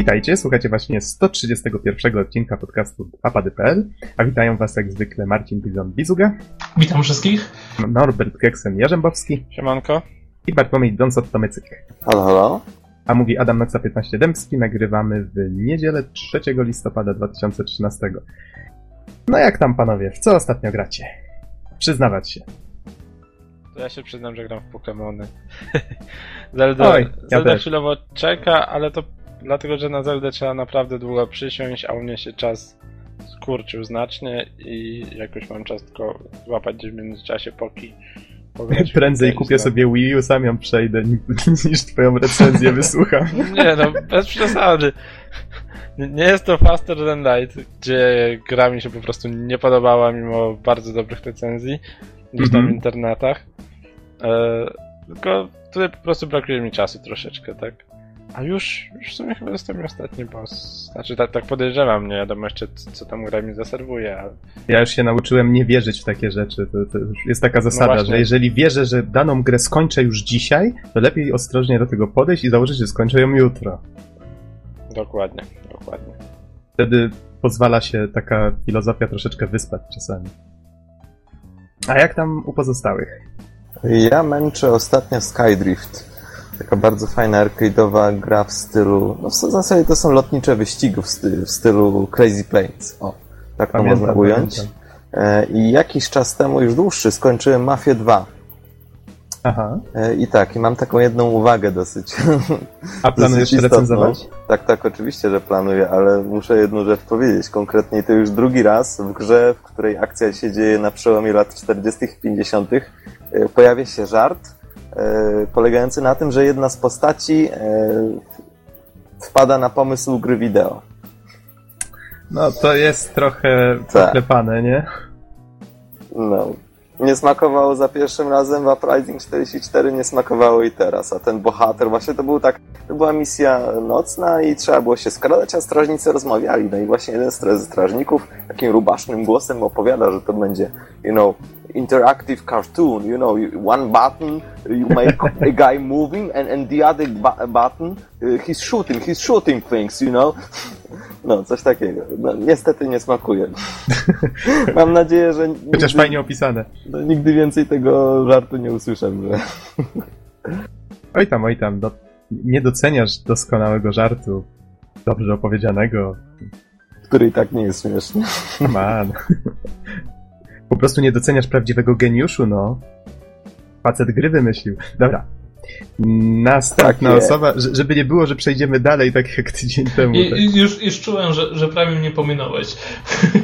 Witajcie, słuchacie właśnie 131 odcinka podcastu apady.pl, a witają was jak zwykle Marcin Bizon-Bizuga, Witam wszystkich. Norbert Geksen-Jarzębowski Siemanko. i Bartłomiej Donsot-Tomycyk. Halo, halo? A mówi Adam Noca 15 Dębski, nagrywamy w niedzielę 3 listopada 2013. No jak tam panowie, w co ostatnio gracie? Przyznawać się. To ja się przyznam, że gram w Pokémony. Zelda, Oj, ja Zelda chwilowo czeka, ale to dlatego, że na Zeldę trzeba naprawdę długo przysiąść, a u mnie się czas skurczył znacznie i jakoś mam czas tylko złapać gdzieś w międzyczasie poki. Prędzej kupię sobie Wii U, sam ją przejdę, ni- niż twoją recenzję wysłucham. Nie no, bez przesady. Nie- jest to Faster Than Light, gdzie gra mi się po prostu nie podobała mimo bardzo dobrych recenzji gdzieś tam Mhm. w internetach. E, tylko tutaj po prostu brakuje mi czasu troszeczkę, tak? A już, już w sumie chyba mi ostatni boss. Znaczy tak, tak podejrzewam, nie wiadomo jeszcze co tam gra mi zaserwuje, ale Ja już się nauczyłem nie wierzyć w takie rzeczy. To, to jest taka zasada, No że jeżeli wierzę, że daną grę skończę już dzisiaj, to lepiej ostrożnie do tego podejść i założyć, że skończę ją jutro. dokładnie, dokładnie. Wtedy pozwala się taka filozofia troszeczkę wyspać czasami. A jak tam u pozostałych? Ja męczę ostatnio Skydrift. Taka bardzo fajna arcade'owa gra w stylu... No w zasadzie to są lotnicze wyścigi w, sty, w stylu Crazy Planes. O, tak to Pamiętam, można ująć. pamiętam. E, I jakiś czas temu, już dłuższy, skończyłem Mafię 2. Aha. E, I tak, i mam taką jedną uwagę dosyć. A planujesz dosyć recenzować? Tak, tak, oczywiście, że planuję, ale muszę jedną rzecz powiedzieć. Konkretnie to już drugi raz w grze, w której akcja się dzieje na przełomie lat 40. i 50. e, pojawia się żart polegający na tym, że jedna z postaci e, wpada na pomysł gry wideo. No to jest trochę Tak. poklepane, nie? No. Nie smakowało za pierwszym razem w Uprising 44, nie smakowało i teraz. A ten bohater, właśnie to był tak, to była misja nocna i trzeba było się skradać, a strażnicy rozmawiali. No i właśnie jeden z strażników takim rubasznym głosem opowiada, że to będzie, you know, interactive cartoon, you know, one button, you make a guy moving and, and the other bu- button, uh, he's shooting, he's shooting things, you know. No, coś takiego. No, niestety nie smakuje. Mam nadzieję, że Chociaż nigdy- fajnie opisane. no, nigdy więcej tego żartu nie usłyszę, że Oj tam, oj tam, do... nie doceniasz doskonałego żartu, dobrze opowiedzianego. który i tak nie jest śmieszny. Man. Po prostu nie doceniasz prawdziwego geniuszu, no. Facet gry wymyślił. Dobra. Następna Tak osoba, że- żeby nie było, że przejdziemy dalej, tak jak tydzień temu. I, Tak. już, już czułem, że, że prawie mnie pominąłeś.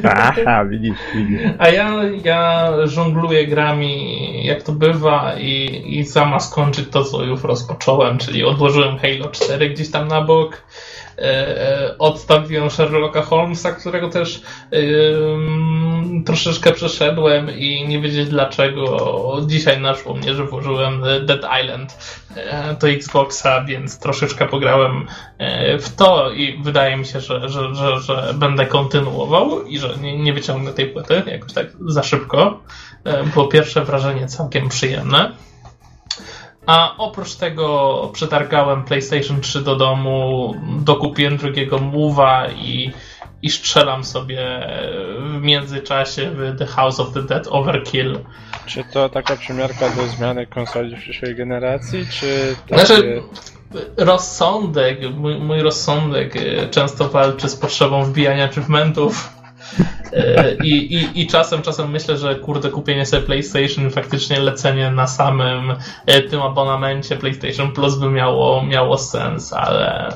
Aha, widzisz, widzisz. A ja, ja żongluję grami, jak to bywa, i, i zamiast skończyć to, co już rozpocząłem, czyli odłożyłem Halo 4 gdzieś tam na bok. E, e, odstawiłem Sherlocka Holmesa, którego też em, troszeczkę przeszedłem i nie wiedzieć dlaczego dzisiaj naszło mnie, że włożyłem Dead Island e, do Xboxa, więc troszeczkę pograłem e, w to i wydaje mi się, że, że, że, że będę kontynuował i że nie, nie wyciągnę tej płyty jakoś tak za szybko, e, bo pierwsze wrażenie całkiem przyjemne. A oprócz tego przetargałem PlayStation 3 do domu, dokupiłem drugiego Move'a i, i strzelam sobie w międzyczasie w The House of the Dead Overkill. Czy to taka przymiarka do zmiany konsoli w przyszłej generacji, czy takie... Znaczy, rozsądek, mój, mój rozsądek e, często walczy z potrzebą wbijania achievementów. E, I, i, I czasem, czasem myślę, że kurde, kupienie sobie PlayStation i faktycznie lecenie na samym e, tym abonamencie PlayStation Plus by miało, miało sens, ale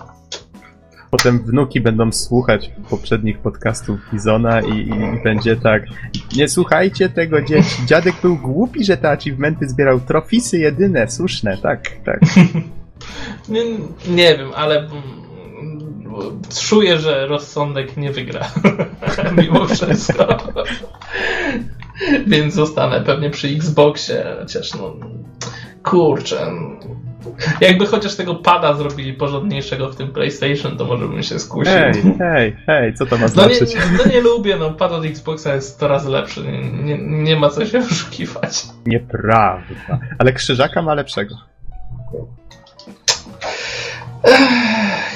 Potem wnuki będą słuchać poprzednich podcastów Bizona i, i, i będzie tak. Nie słuchajcie tego dzieci. Dziadek był głupi, że te achievementy zbierał trofisy jedyne, słuszne, tak, tak. nie, nie wiem, ale mm, czuję, że rozsądek nie wygra. Mimo wszystko. Więc zostanę pewnie przy Xboxie, chociaż no kurczę. Jakby chociaż tego pada zrobili porządniejszego w tym PlayStation, to może bym się skusił. Hej, hej, hej, co to ma No nie, znaczyć? no nie lubię, no pad od Xboxa jest 100 razy lepszy. Nie, nie ma co się oszukiwać. Nieprawda. Ale krzyżaka ma lepszego.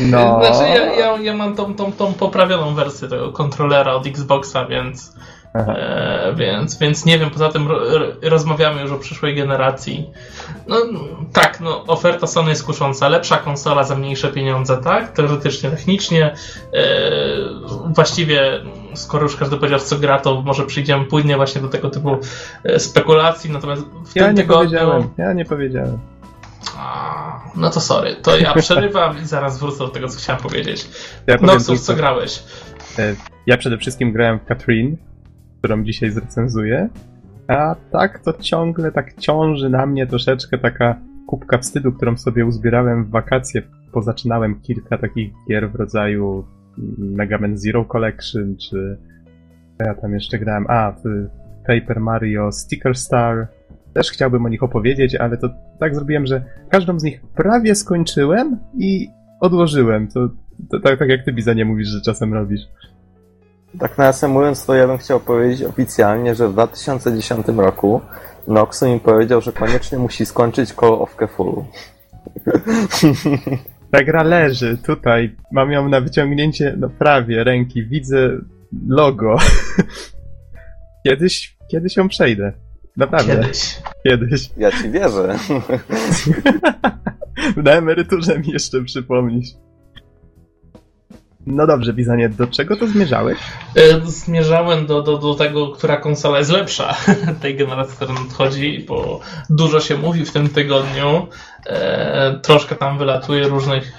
No. Znaczy ja, ja, ja mam tą, tą, tą poprawioną wersję tego kontrolera od Xboxa, więc, e, więc, więc nie wiem, poza tym ro, ro, rozmawiamy już o przyszłej generacji. No tak, no oferta Sony jest kusząca, lepsza konsola za mniejsze pieniądze, tak? Teoretycznie, technicznie. E, właściwie, skoro już każdy powiedział co gra, to może przyjdziemy później właśnie do tego typu e, spekulacji, natomiast w Ja tym nie tygodniu... powiedziałem, ja nie powiedziałem. No to sorry, to ja przerywam i zaraz wrócę do tego, co chciałem powiedzieć. Ja No cóż, co grałeś? E, Ja przede wszystkim grałem w Katrin, którą dzisiaj zrecenzuję, a tak to ciągle tak ciąży na mnie troszeczkę taka kubka wstydu, którą sobie uzbierałem w wakacje. Pozaczynałem kilka takich gier w rodzaju Mega Man Zero Collection, czy ja tam jeszcze grałem, a, Paper Mario Sticker Star. Też chciałbym o nich opowiedzieć, ale to tak zrobiłem, że każdą z nich prawie skończyłem i odłożyłem. To, to tak, tak jak ty, Biza, nie mówisz, że czasem robisz. Tak nawiasem mówiąc, to ja bym chciał powiedzieć oficjalnie, że w 2010 roku Noxu mi powiedział, że koniecznie musi skończyć Call of Cthulhu. Ta gra leży tutaj. Mam ją na wyciągnięcie, no prawie, ręki. Widzę logo. kiedyś, kiedyś ją przejdę. Naprawdę. Kiedyś. Kiedyś. Ja ci wierzę. Na emeryturze mi jeszcze przypomnisz. No dobrze, Bizanie, do czego to zmierzałeś? E, Zmierzałem do, do, do tego, która konsola jest lepsza tej generacji, która nadchodzi, bo dużo się mówi w tym tygodniu. E, troszkę tam wylatuje różnych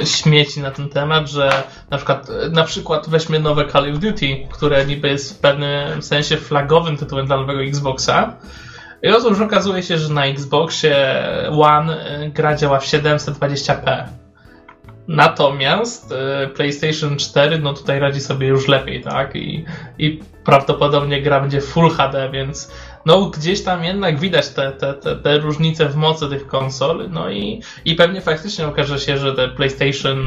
e, śmieci na ten temat, że na przykład, na przykład weźmy nowe Call of Duty, które niby jest w pewnym sensie flagowym tytułem dla nowego Xboxa. I otóż okazuje się, że na Xboxie One e, gra działa w 720p. Natomiast e, PlayStation 4 no tutaj radzi sobie już lepiej, tak? I, I prawdopodobnie gra będzie Full HD, więc no gdzieś tam jednak widać te, te, te, te różnice w mocy tych konsol, no i, i pewnie faktycznie okaże się, że te PlayStation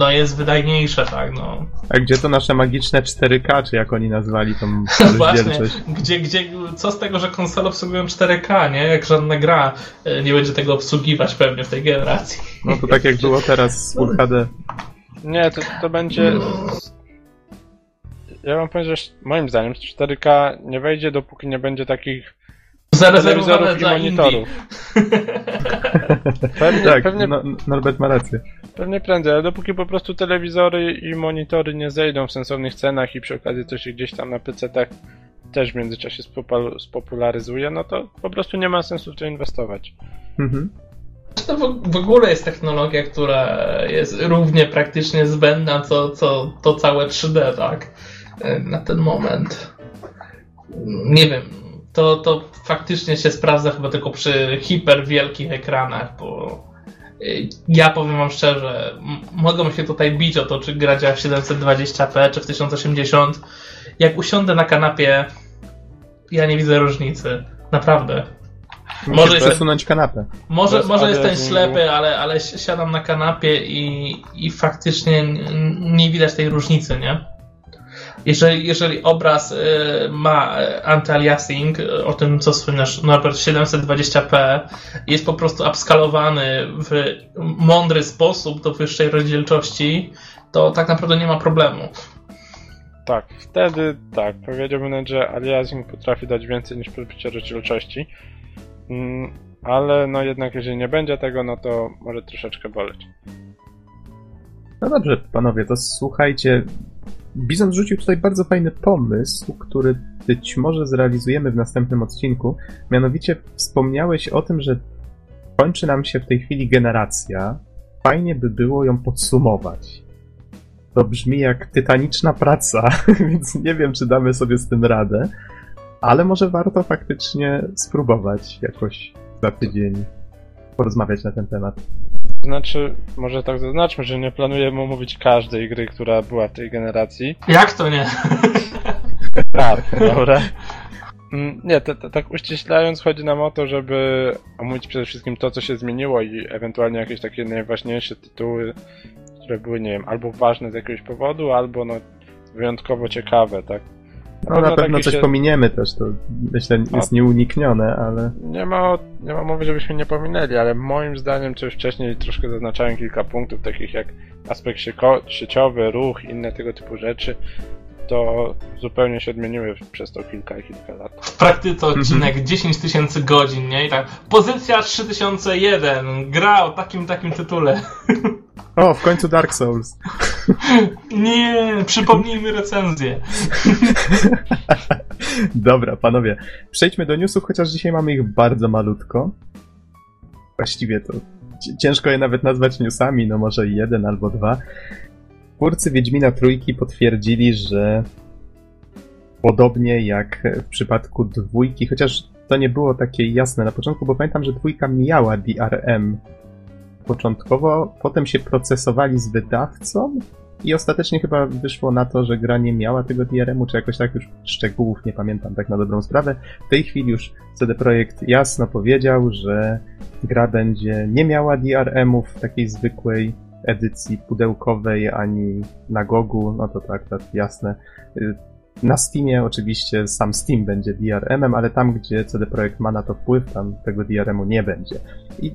no jest wydajniejsze, tak? No. A gdzie to nasze magiczne 4K, czy jak oni nazwali tą Właśnie, rozdzielczość? gdzie, gdzie, co z tego, że konsole obsługują 4K, nie? Jak żadna gra e, nie będzie tego obsługiwać pewnie w tej generacji. No to tak jak było teraz z Full HD. Nie, to, to będzie. Ja wam powiem, że moim zdaniem 4K nie wejdzie, dopóki nie będzie takich telewizorów i monitorów. Pewnie, Tak, pewnie, no, Norbert ma rację. pewnie prędzej, ale dopóki po prostu telewizory i monitory nie zejdą w sensownych cenach i przy okazji to się gdzieś tam na PC-tach też w międzyczasie spopul- spopularyzuje, no to po prostu nie ma sensu w to inwestować. Mhm. To w, w ogóle jest technologia, która jest równie praktycznie zbędna, co, co to całe 3D, tak? Na ten moment. Nie wiem. To, to faktycznie się sprawdza chyba tylko przy hiper wielkich ekranach, bo e, ja powiem wam szczerze, mogą się tutaj bić o to, czy gra działa w 720p, czy w 1080. Jak usiądę na kanapie, ja nie widzę różnicy. Naprawdę. Może Musisz jest- przesunąć kanapę. Może, Bez może jestem ślepy, ale, ale si- siadam na kanapie i, i faktycznie nie widać tej różnicy, nie? Jeżeli, jeżeli obraz y, ma y, anti-aliasing, y, o tym co wspominasz, Norbert 720p, jest po prostu upskalowany w mądry sposób do wyższej rozdzielczości, to tak naprawdę nie ma problemu. Tak, wtedy tak, powiedziałbym nawet, że aliasing potrafi dać więcej niż podbicie rozdzielczości. Mm, ale no jednak jeżeli nie będzie tego, no to może troszeczkę boleć. No dobrze, panowie, to słuchajcie. Bizon rzucił tutaj bardzo fajny pomysł, który być może zrealizujemy w następnym odcinku. Mianowicie wspomniałeś o tym, że kończy nam się w tej chwili generacja. Fajnie by było ją podsumować. To brzmi jak tytaniczna praca, więc nie wiem, czy damy sobie z tym radę, ale może warto faktycznie spróbować jakoś za tydzień porozmawiać na ten temat. Znaczy, może tak zaznaczmy, że nie planujemy omówić każdej gry, która była w tej generacji. Jak to nie? Tak, dobra. Mm, Nie, to, to, tak uściślając, chodzi nam o to, żeby omówić przede wszystkim to, co się zmieniło i ewentualnie jakieś takie najważniejsze tytuły, które były, nie wiem, albo ważne z jakiegoś powodu, albo no wyjątkowo ciekawe, tak? No na pewno coś się... pominiemy też, to myślę jest nieuniknione, ale... Nie ma, nie ma mowy, żebyśmy nie pominęli, ale moim zdaniem, już wcześniej troszkę zaznaczałem kilka punktów, takich jak aspekt sieciowy, ruch, inne tego typu rzeczy, to zupełnie się odmieniły przez to kilka i kilka lat. W praktyce odcinek 10 tysięcy godzin, nie? I tak, pozycja 3001, gra o takim, takim tytule. O, w końcu Dark Souls. Nie, przypomnijmy recenzję. Dobra, panowie, przejdźmy do newsów, chociaż dzisiaj mamy ich bardzo malutko. Właściwie to ciężko je nawet nazwać newsami, no może jeden albo dwa. Twórcy Wiedźmina Trójki potwierdzili, że podobnie jak w przypadku dwójki, chociaż to nie było takie jasne na początku, bo pamiętam, że dwójka miała DRM początkowo, potem się procesowali z wydawcą i ostatecznie chyba wyszło na to, że gra nie miała tego DRM-u, czy jakoś tak już szczegółów nie pamiętam tak na dobrą sprawę. W tej chwili już CD Projekt jasno powiedział, że gra będzie nie miała DRM-u w takiej zwykłej edycji pudełkowej, ani na Gogu, no to tak, tak, jasne. Y, na Steamie oczywiście sam Steam będzie DRM-em, ale tam, gdzie CD Projekt ma na to wpływ, tam tego DRM-u nie będzie. I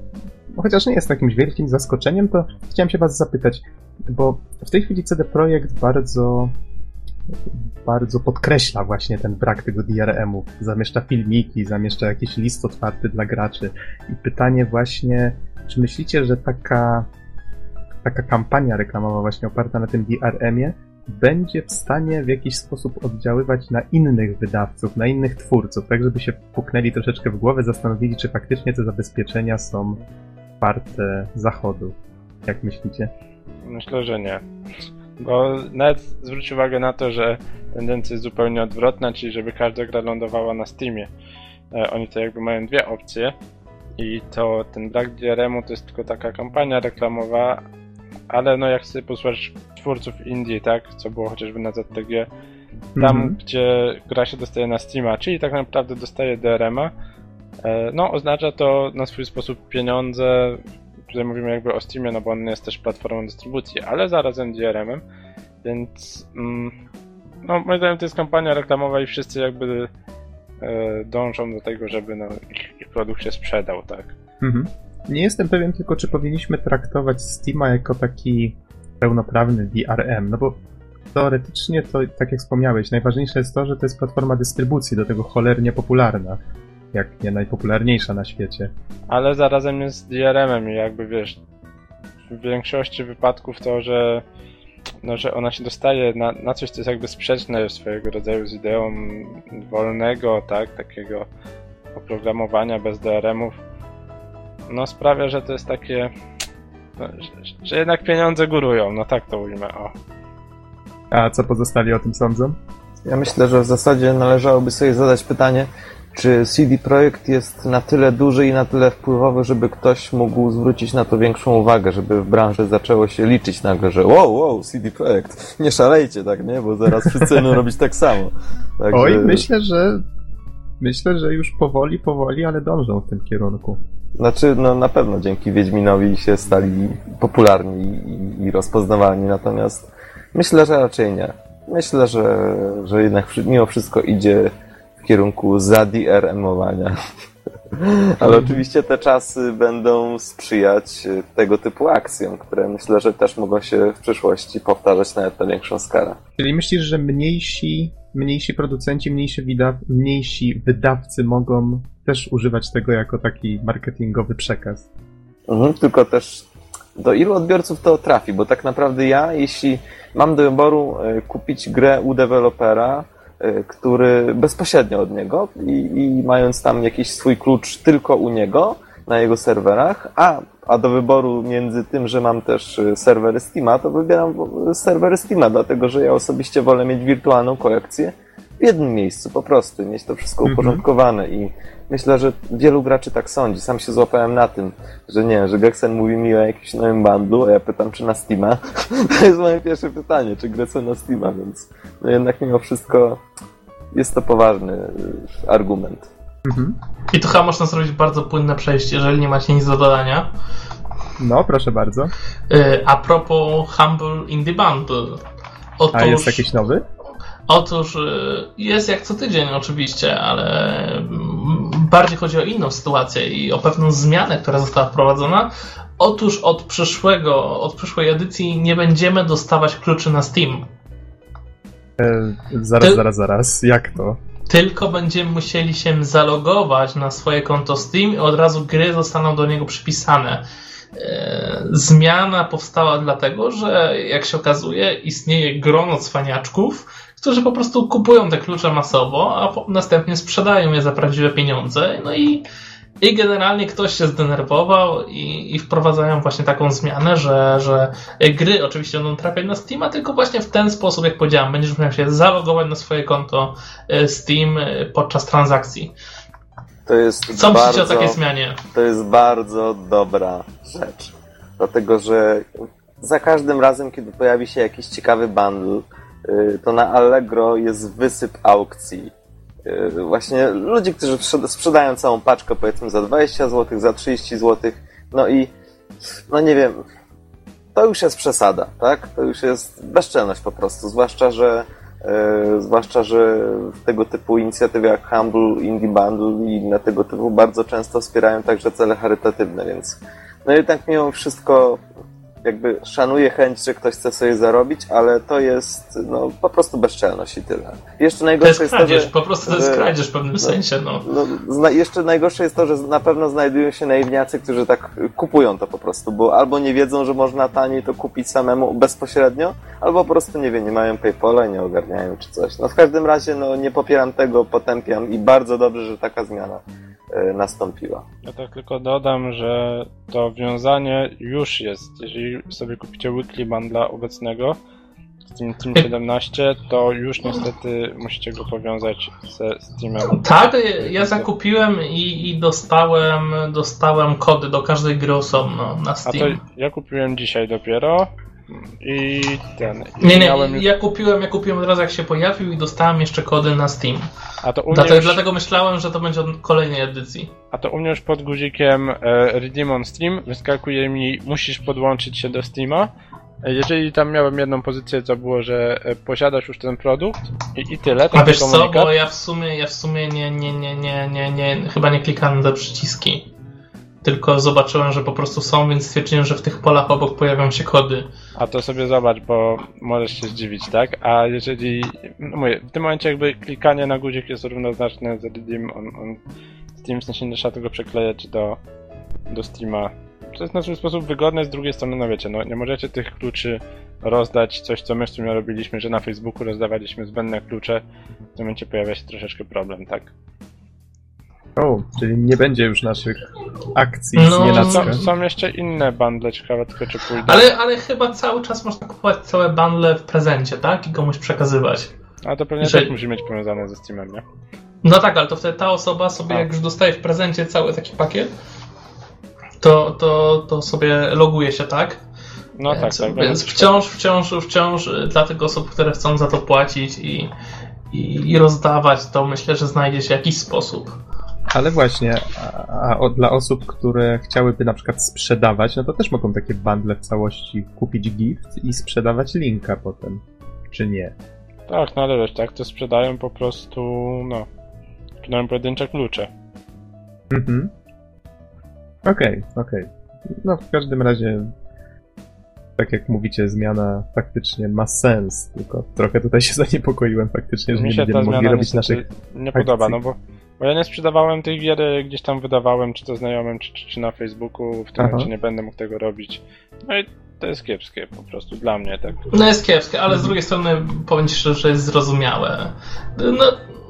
chociaż nie jest jakimś wielkim zaskoczeniem, to chciałem się was zapytać, bo w tej chwili CD Projekt bardzo bardzo podkreśla właśnie ten brak tego DRM-u. Zamieszcza filmiki, zamieszcza jakiś list otwarty dla graczy. I pytanie właśnie, czy myślicie, że taka taka kampania reklamowa właśnie oparta na tym DRM-ie będzie w stanie w jakiś sposób oddziaływać na innych wydawców, na innych twórców, tak żeby się puknęli troszeczkę w głowę, zastanowili, czy faktycznie te zabezpieczenia są warte zachodu. Jak myślicie? Myślę, że nie. Bo nawet zwróć uwagę na to, że tendencja jest zupełnie odwrotna, czyli żeby każda gra lądowała na Steamie. E, oni to jakby mają dwie opcje i to ten brak DRM-u to jest tylko taka kampania reklamowa, ale no jak sobie posłuchasz twórców indie, tak, co było chociażby na ZTG, tam mhm. gdzie gra się dostaje na Steama, czyli tak naprawdę dostaje DRM-a, e, no oznacza to na swój sposób pieniądze, tutaj mówimy jakby o Steamie, no bo on jest też platformą dystrybucji, ale zarazem DRM-em, więc mm, no moim zdaniem to jest kampania reklamowa i wszyscy jakby e, dążą do tego, żeby no, ich, ich produkt się sprzedał, tak. Mhm. Nie jestem pewien tylko, czy powinniśmy traktować Steama jako taki pełnoprawny DRM, no bo teoretycznie to, tak jak wspomniałeś, najważniejsze jest to, że to jest platforma dystrybucji, do tego cholernie popularna, jak nie najpopularniejsza na świecie. Ale zarazem jest DRM-em i jakby wiesz, w większości wypadków to, że no, że ona się dostaje na, na coś, co jest jakby sprzeczne swojego rodzaju z ideą wolnego, tak, takiego oprogramowania bez DRM-ów, no sprawia, że to jest takie, no, że, że, jednak pieniądze górują, no tak to ujmę, o. A co pozostali o tym sądzą? Ja myślę, że w zasadzie należałoby sobie zadać pytanie, czy CD Projekt jest na tyle duży i na tyle wpływowy, żeby ktoś mógł zwrócić na to większą uwagę, żeby w branży zaczęło się liczyć nagle, że wow, wow, CD Projekt, nie szalejcie tak, nie? Bo zaraz wszyscy będą robić tak samo. Także... Oj, myślę, że myślę, że już powoli, powoli, ale dążą w tym kierunku. Znaczy, no na pewno dzięki Wiedźminowi się stali popularni i, i rozpoznawalni, natomiast myślę, że raczej nie. Myślę, że, że jednak mimo wszystko idzie w kierunku zadrm-owania. Ale oczywiście te czasy będą sprzyjać tego typu akcjom, które myślę, że też mogą się w przyszłości powtarzać nawet na większą skalę. Czyli myślisz, że mniejsi, mniejsi producenci, mniejsi, wydaw mniejsi wydawcy mogą też używać tego jako taki marketingowy przekaz. Mhm, tylko też do ilu odbiorców to trafi, bo tak naprawdę ja, jeśli mam do wyboru e, kupić grę u dewelopera, który bezpośrednio od niego i, i mając tam jakiś swój klucz tylko u niego, na jego serwerach, a, a do wyboru między tym, że mam też e, serwery Steama, to wybieram serwery Steama, dlatego że ja osobiście wolę mieć wirtualną kolekcję jednym miejscu, po prostu, mieć to wszystko mhm. uporządkowane i myślę, że wielu graczy tak sądzi. Sam się złapałem na tym, że nie, że Gexen mówi mi o jakimś nowym bundlu, a ja pytam, czy na Steama. To jest moje pierwsze pytanie, czy grę na Steama, więc no jednak mimo wszystko jest to poważny y, argument. Mhm. I tu chyba można zrobić bardzo płynne przejście, jeżeli nie macie nic do dodania. No, proszę bardzo. Y, a propos Humble Indie Bundle. Otóż, a jest jakiś nowy? Otóż y, jest jak co tydzień oczywiście, ale mm, bardziej chodzi o inną sytuację i o pewną zmianę, która została wprowadzona. Otóż od przyszłego, od przyszłej edycji nie będziemy dostawać kluczy na Steam. E, zaraz, Ty- zaraz, zaraz. Jak to? Tylko będziemy musieli się zalogować na swoje konto Steam i od razu gry zostaną do niego przypisane. E, Zmiana powstała dlatego, że jak się okazuje, istnieje grono cwaniaczków, którzy po prostu kupują te klucze masowo, a następnie sprzedają je za prawdziwe pieniądze. No i, i generalnie ktoś się zdenerwował i, i wprowadzają właśnie taką zmianę, że, że gry oczywiście będą trafiać na Steama, tylko właśnie w ten sposób, jak powiedziałem, będziesz musiał się zalogować na swoje konto e, Steam e, podczas transakcji. To jest Co myślicie bardzo, o takiej zmianie? to jest bardzo dobra rzecz. Dlatego, że za każdym razem, kiedy pojawi się jakiś ciekawy bundle, to na Allegro jest wysyp aukcji. Y, Właśnie ludzi, którzy sprzed- sprzedają całą paczkę, powiedzmy za 20 zł, za 30 zł, no i no nie wiem, to już jest przesada, tak? To już jest bezczelność po prostu, zwłaszcza, że e, zwłaszcza, że tego typu inicjatywy jak Humble, Indie Bundle i inne tego typu bardzo często wspierają także cele charytatywne, więc no jednak mimo wszystko jakby szanuję chęć, że ktoś chce sobie zarobić, ale to jest no, po prostu bezczelność i tyle. Jeszcze To najgorsze jest jest to, kradzież, że po prostu to jest kradzież w pewnym sensie, no. no, zna, jeszcze najgorsze jest to, że na pewno znajdują się naiwniacy, którzy tak kupują to po prostu, bo albo nie wiedzą, że można taniej to kupić samemu bezpośrednio, albo po prostu nie wiem, nie mają PayPala, nie ogarniają czy coś. No w każdym razie no, nie popieram tego, potępiam i bardzo dobrze, że taka zmiana e, nastąpiła. Ja tak tylko dodam, że to wiązanie już jest. Jeżeli sobie kupicie weekly bundla obecnego z Team, Team 17, to już niestety musicie go powiązać ze Steamem. Tak, ja zakupiłem i, i dostałem, dostałem kody do każdej gry osobno na A to Steam. ja kupiłem dzisiaj dopiero i ten. i Nie, nie, już- ja kupiłem, ja kupiłem od razu jak się pojawił i dostałem jeszcze kody na Steam. A to, u mnie Dlatego, już, dlatego myślałem, że to będzie od kolejnej edycji. a to u mnie już pod guzikiem e, Redeem on Steam wyskakuje mi musisz podłączyć się do Steama. E, Jeżeli tam miałem jedną pozycję, co było, że e, posiadasz już ten produkt i, i tyle, A wiesz co, komunikat. bo ja w sumie, ja w sumie nie, nie, nie, nie, nie, nie, chyba nie klikałem na te przyciski. Tylko zobaczyłem, że po prostu są, więc stwierdziłem, że w tych polach obok pojawią się kody. A to sobie zobacz, bo możesz się zdziwić, tak? A jeżeli. No mówię, w tym momencie jakby klikanie na guzik jest równoznaczne z Redeem on, on Steam, w sensie nie trzeba tego przeklejać do, do Steama. To jest na swój sposób wygodne, z drugiej strony, no wiecie, no nie możecie tych kluczy rozdać, coś co my w sumie robiliśmy, że na Facebooku rozdawaliśmy zbędne klucze. W tym momencie pojawia się troszeczkę problem, tak? O, czyli nie będzie już naszych akcji No, z Są, nienacka. są jeszcze inne bundle, ciekawe tylko czy pójdą. Ale, ale chyba cały czas można kupować całe bundle w prezencie, tak? I komuś przekazywać. A to pewnie Jeżeli- też musi mieć powiązane ze Steamem, nie? No tak, ale to wtedy ta osoba sobie, A. jak już dostaje w prezencie cały taki pakiet, to, to, to sobie loguje się, tak? No więc, tak, tak. Więc wciąż, wciąż, wciąż dla tych osób, które chcą za to płacić i, i, i rozdawać, to myślę, że znajdzie się jakiś sposób. Ale właśnie, a, a dla osób, które chciałyby na przykład sprzedawać, no to też mogą takie bundle w całości kupić gift i sprzedawać linka potem. Czy nie? Tak, no ale wiesz, tak, to sprzedają po prostu, no, sprzedają pojedyncze klucze. Mhm. Okej, okej. No w każdym razie, tak jak mówicie, zmiana faktycznie ma sens, tylko trochę tutaj się zaniepokoiłem faktycznie, że Mi nie będziemy mogli robić naszych... nie podoba, akcji. no bo, bo ja nie sprzedawałem tych gier, gdzieś tam wydawałem, czy to znajomym, czy, czy, czy na Facebooku, w tym Aha. momencie nie będę mógł tego robić. No i to jest kiepskie po prostu dla mnie, tak. No jest kiepskie, ale z drugiej strony powiem ci szczerze, że jest zrozumiałe. No,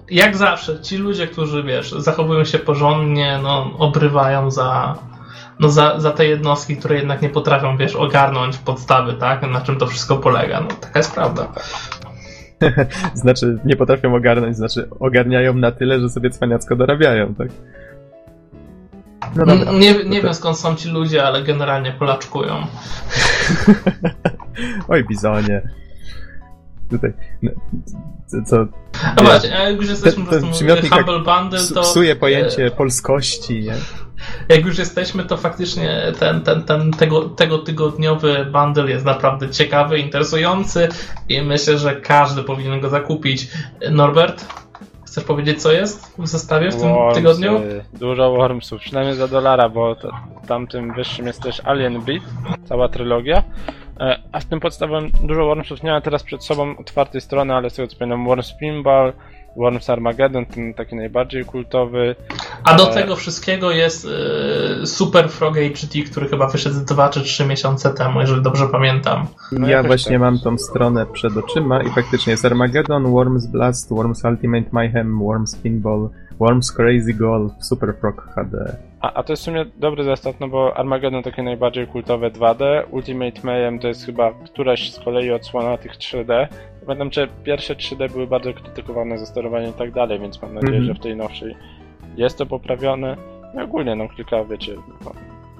jak zawsze, ci ludzie, którzy, wiesz, zachowują się porządnie, no, obrywają za, no, za, za te jednostki, które jednak nie potrafią, wiesz, ogarnąć podstawy, tak, na czym to wszystko polega. No, taka jest prawda. Znaczy, nie potrafią ogarnąć, znaczy ogarniają na tyle, że sobie cwaniacko dorabiają, tak? No dobra. Nie, nie wiem skąd są ci ludzie, ale generalnie polaczkują. Oj, bizonie. Tutaj. No, co, co No właśnie, a jak już jesteśmy Ten- po ten Humble Bundle, to... psuje pojęcie polskości, nie? Jak już jesteśmy, to faktycznie ten, ten, ten tego, tego tygodniowy bundle jest naprawdę ciekawy, interesujący i myślę, że każdy powinien go zakupić. Norbert, chcesz powiedzieć, co jest w zestawie w tym Wormsy, tygodniu? Dużo Wormsów, przynajmniej za dolara, bo to, tamtym wyższym jest też Alien Beat, cała trylogia. E, A w tym podstawowym dużo Wormsów nie ma teraz przed sobą otwartej strony, ale z tego co pamiętam Worms Pinball, Worms Armageddon, ten taki najbardziej kultowy. A do e, tego wszystkiego jest e, Super Frog HT, który chyba wyszedł 2 czy 3 miesiące temu, jeżeli dobrze pamiętam. No ja właśnie tak. mam tą stronę przed oczyma i faktycznie jest Armageddon, Worms Blast, Worms Ultimate Mayhem, Worms Pinball, Worms Crazy Golf, Super Frog HD. A, a to jest w sumie dobry zestaw, no bo Armageddon takie najbardziej kultowe 2D, Ultimate Mayhem to jest chyba któraś z kolei odsłona tych 3D. Pamiętam, że pierwsze 3D były bardzo krytykowane za sterowanie i tak dalej, więc mam nadzieję, Mhm. że w tej nowszej jest to poprawione. No i ogólnie, no kilka, wiecie, no,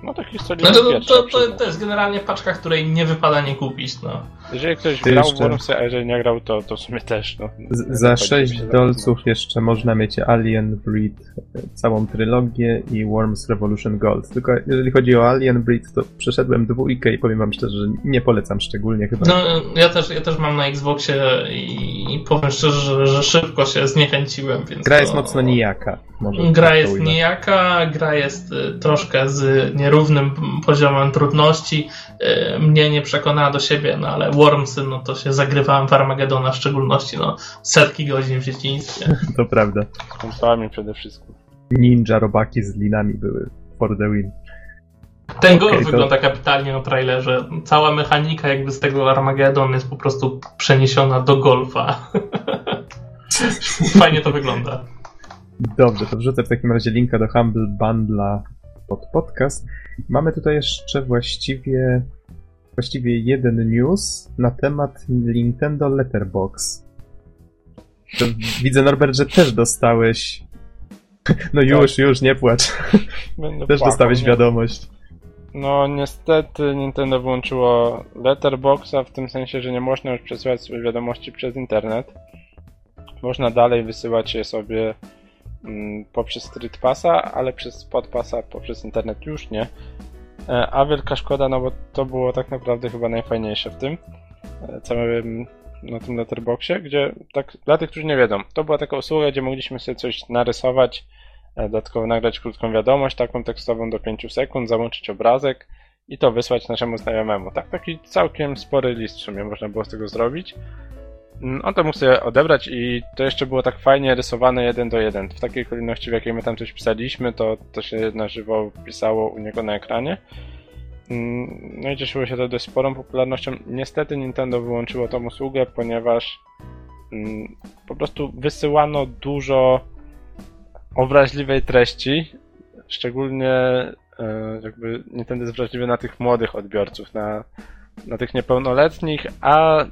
no takich solidnych Znaczy, to, to, to, to jest generalnie paczka, której nie wypada nie kupić. No. Jeżeli ktoś Ty grał w Wormsy, a jeżeli nie grał, to, to w sumie też, no. Z, za Tak, 6 się dolców jeszcze można mieć Alien Breed, całą trylogię i Worms Revolution Gold. Tylko jeżeli chodzi o Alien Breed, to przeszedłem dwójkę i powiem wam szczerze, że nie polecam szczególnie chyba. No, ja też, ja też mam na Xboxie i, i powiem szczerze, że, że szybko się zniechęciłem, więc. Gra jest to- mocno nijaka. Może Gra tak jest ujmę. nijaka, gra jest y, troszkę z nierównym poziomem trudności. Y, Mnie nie przekonała do siebie, no ale Wormsy, no to się zagrywałem w Armagedona w szczególności, no setki godzin w dzieciństwie. To prawda. Z kontrolami przede wszystkim. Ninja robaki z linami były for the win. Ten to- wygląda kapitalnie na trailerze. Cała mechanika jakby z tego Armagedon jest po prostu przeniesiona do golfa. Fajnie to wygląda. Dobrze, to wrzucę w takim razie linka do Humble Bundla pod podcast. Mamy tutaj jeszcze właściwie właściwie jeden news na temat Nintendo Letterbox. To widzę, Norbert, że też dostałeś. No już, już, nie płacz. Będę Też płakał, dostałeś nie? wiadomość. No niestety Nintendo włączyło Letterboxa w tym sensie, że nie można już przesyłać wiadomości przez internet. Można dalej wysyłać je sobie poprzez Street Passa, ale przez Spotpassa poprzez internet już nie. E, A wielka szkoda, no bo to było tak naprawdę chyba najfajniejsze w tym e, całym na tym Letterboxie, gdzie tak dla tych, którzy nie wiedzą, to była taka usługa, gdzie mogliśmy sobie coś narysować e, dodatkowo nagrać krótką wiadomość, taką tekstową do 5 sekund, załączyć obrazek i to wysłać naszemu znajomemu. Tak, taki całkiem spory list w sumie można było z tego zrobić. Mm, On to mógł sobie odebrać i to jeszcze było tak fajnie rysowane jeden do jeden. W takiej kolejności, w jakiej my tam coś pisaliśmy, to, to się na żywo pisało u niego na ekranie. Mm, No i cieszyło się to dość sporą popularnością. Niestety Nintendo wyłączyło tą usługę, ponieważ mm, po prostu wysyłano dużo obraźliwej treści, szczególnie e, jakby Nintendo jest wrażliwy na tych młodych odbiorców, na, na tych niepełnoletnich, a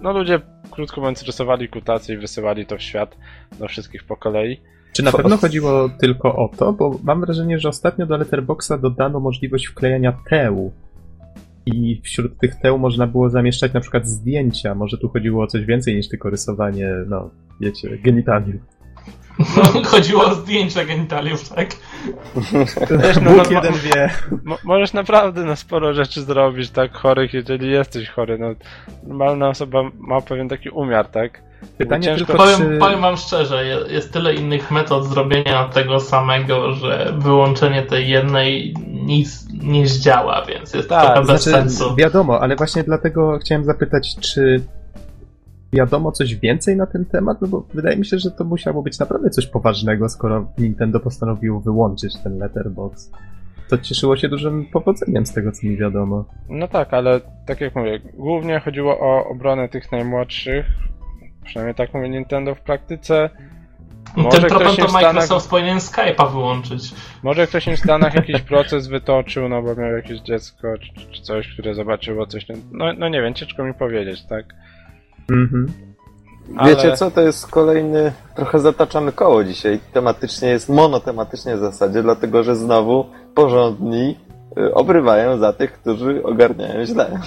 no ludzie krótko mówiąc rysowali kutacje i wysyłali to w świat do wszystkich po kolei. Czy na pewno chodziło tylko o to? Bo mam wrażenie, że ostatnio do Letterboxa dodano możliwość wklejania teł. I wśród tych teł można było zamieszczać na przykład zdjęcia. Może tu chodziło o coś więcej niż tylko rysowanie, no, wiecie, genitaliów. No, chodziło o zdjęcia genitaliów, tak? Wiesz, no, Bóg no, jeden wie. Mo- możesz naprawdę na sporo rzeczy zrobić, tak, chorych, jeżeli jesteś chory. No, normalna osoba ma pewien taki umiar, tak? Pytanie Ciężko- tylko, Powiem, czy... powiem wam szczerze, je- jest tyle innych metod zrobienia tego samego, że wyłączenie tej jednej nic nie zdziała, więc jest Tak, trochę bez Znaczy, sensu. wiadomo, ale właśnie dlatego chciałem zapytać, czy wiadomo coś więcej na ten temat? No bo wydaje mi się, że to musiało być naprawdę coś poważnego, skoro Nintendo postanowiło wyłączyć ten letterbox. To cieszyło się dużym powodzeniem z tego, co mi wiadomo. No tak, ale tak jak mówię, głównie chodziło o obronę tych najmłodszych. Przynajmniej tak mówi Nintendo w praktyce. Może ktoś im to Stanach, Microsoft powinien Skype'a wyłączyć. może ktoś im w Stanach jakiś proces wytoczył, no bo miał jakieś dziecko czy, czy coś, które zobaczyło coś. No, no nie wiem, ciężko mi powiedzieć, tak? Mhm. Ale- Wiecie co, to jest kolejny, trochę zataczamy koło dzisiaj. Tematycznie jest monotematycznie w zasadzie, dlatego że znowu porządni y, obrywają za tych, którzy ogarniają źle.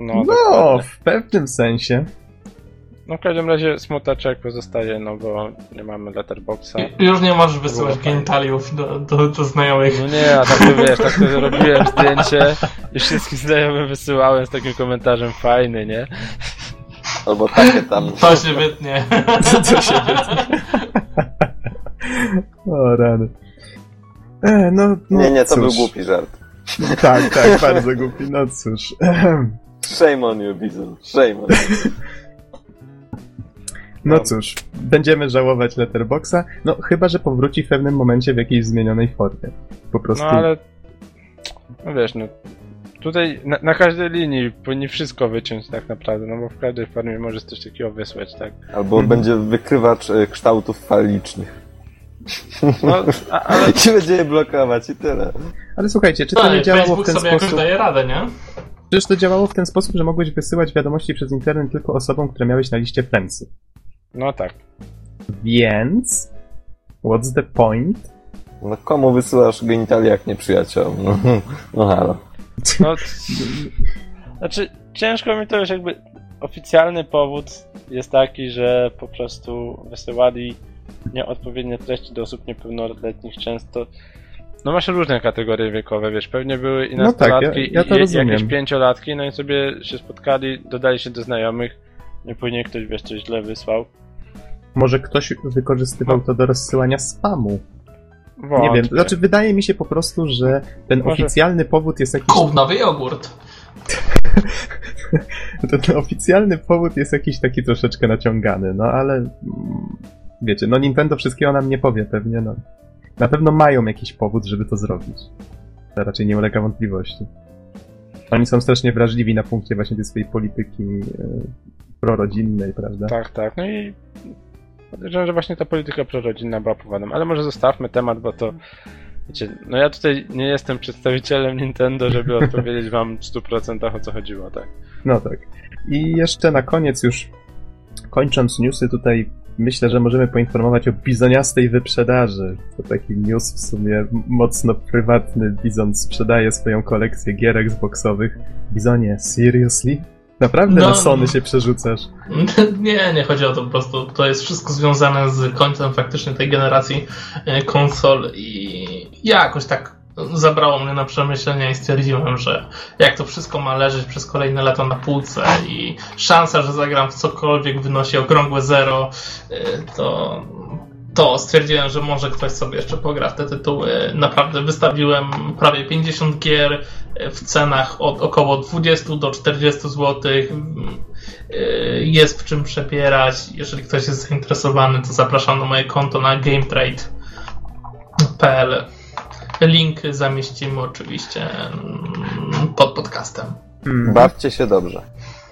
No, No, w pewnym sensie. No w każdym razie smutaczek pozostaje, no bo nie mamy letterboxa. I- Już nie możesz wysyłać genitaliów do, do, do znajomych. No nie, a tak to wiesz, tak to robiłem zdjęcie i wszystkim znajomym wysyłałem z takim komentarzem fajny, nie? Albo takie tam. To się wytnie. Co się O rany. E, no, no, Nie, nie, to cóż. był głupi żart. Tak, tak, bardzo głupi. No cóż. Shame on you, Bizon. Shame on you. No cóż, będziemy żałować Letterboxa. No, chyba, że powróci w pewnym momencie w jakiejś zmienionej formie. Po prostu. No ale... No wiesz, no... Tutaj na, na każdej linii powinni wszystko wyciąć tak naprawdę, no bo w każdej formie możesz coś takiego wysłać, tak? Albo Mhm. będzie wykrywacz e, kształtów falicznych. No, a, ale I będzie je blokować i tyle. Ale słuchajcie, czy to No, nie działało w ten sobie jakoś sposób? daje radę, nie? Przecież to działało w ten sposób, że mogłeś wysyłać wiadomości przez internet tylko osobom, które miałeś na liście friendsów. No tak. Więc. What's the point? No komu wysyłasz genitalia jak nie przyjaciołom? No, no halo. No, znaczy, ciężko mi to już jakby. Oficjalny powód jest taki, że po prostu wysyłali nieodpowiednie treści do osób niepełnoletnich często. No masz różne kategorie wiekowe, wiesz, pewnie były i No tak, ja- nastolatki, ja to i, i rozumiem. jakieś pięciolatki, no i sobie się spotkali, dodali się do znajomych, nie później ktoś, wiesz, coś źle wysłał. Może ktoś wykorzystywał to do rozsyłania spamu. Nie wiem, znaczy wydaje mi się po prostu, że ten Może- oficjalny powód jest jakiś. Kup nowy jogurt. Ten oficjalny powód jest jakiś taki troszeczkę naciągany, no ale. mm, Wiecie, no Nintendo wszystkiego nam nie powie pewnie, no. Na pewno mają jakiś powód, żeby to zrobić. To raczej nie ulega wątpliwości. Oni są strasznie wrażliwi na punkcie właśnie tej swojej polityki e, prorodzinnej, prawda? Tak, tak. No i podejrzewam, że właśnie ta polityka prorodzinna była powodem. Ale może zostawmy temat, bo to. Wiecie, no ja tutaj nie jestem przedstawicielem Nintendo, żeby odpowiedzieć wam w 100% o co chodziło, tak? No tak. I jeszcze na koniec już kończąc newsy tutaj myślę, że możemy poinformować o bizoniastej wyprzedaży. To taki news w sumie mocno prywatny. Bizon sprzedaje swoją kolekcję gier Xboxowych. Bizonie, seriously? Naprawdę No. na Sony się przerzucasz? Nie, nie chodzi o to po prostu. To jest wszystko związane z końcem faktycznie tej generacji e, konsol i jakoś tak zabrało mnie na przemyślenia i stwierdziłem, że jak to wszystko ma leżeć przez kolejne lata na półce i szansa, że zagram w cokolwiek wynosi okrągłe zero, e, to to stwierdziłem, że może ktoś sobie jeszcze pogra w te tytuły. Naprawdę wystawiłem prawie 50 gier w cenach od około 20 do 40 zł. Y, Jest w czym przebierać. Jeżeli ktoś jest zainteresowany, to zapraszam na moje konto na gametrade.pl. Link zamieścimy oczywiście mm, pod podcastem. Hmm. Bawcie się dobrze.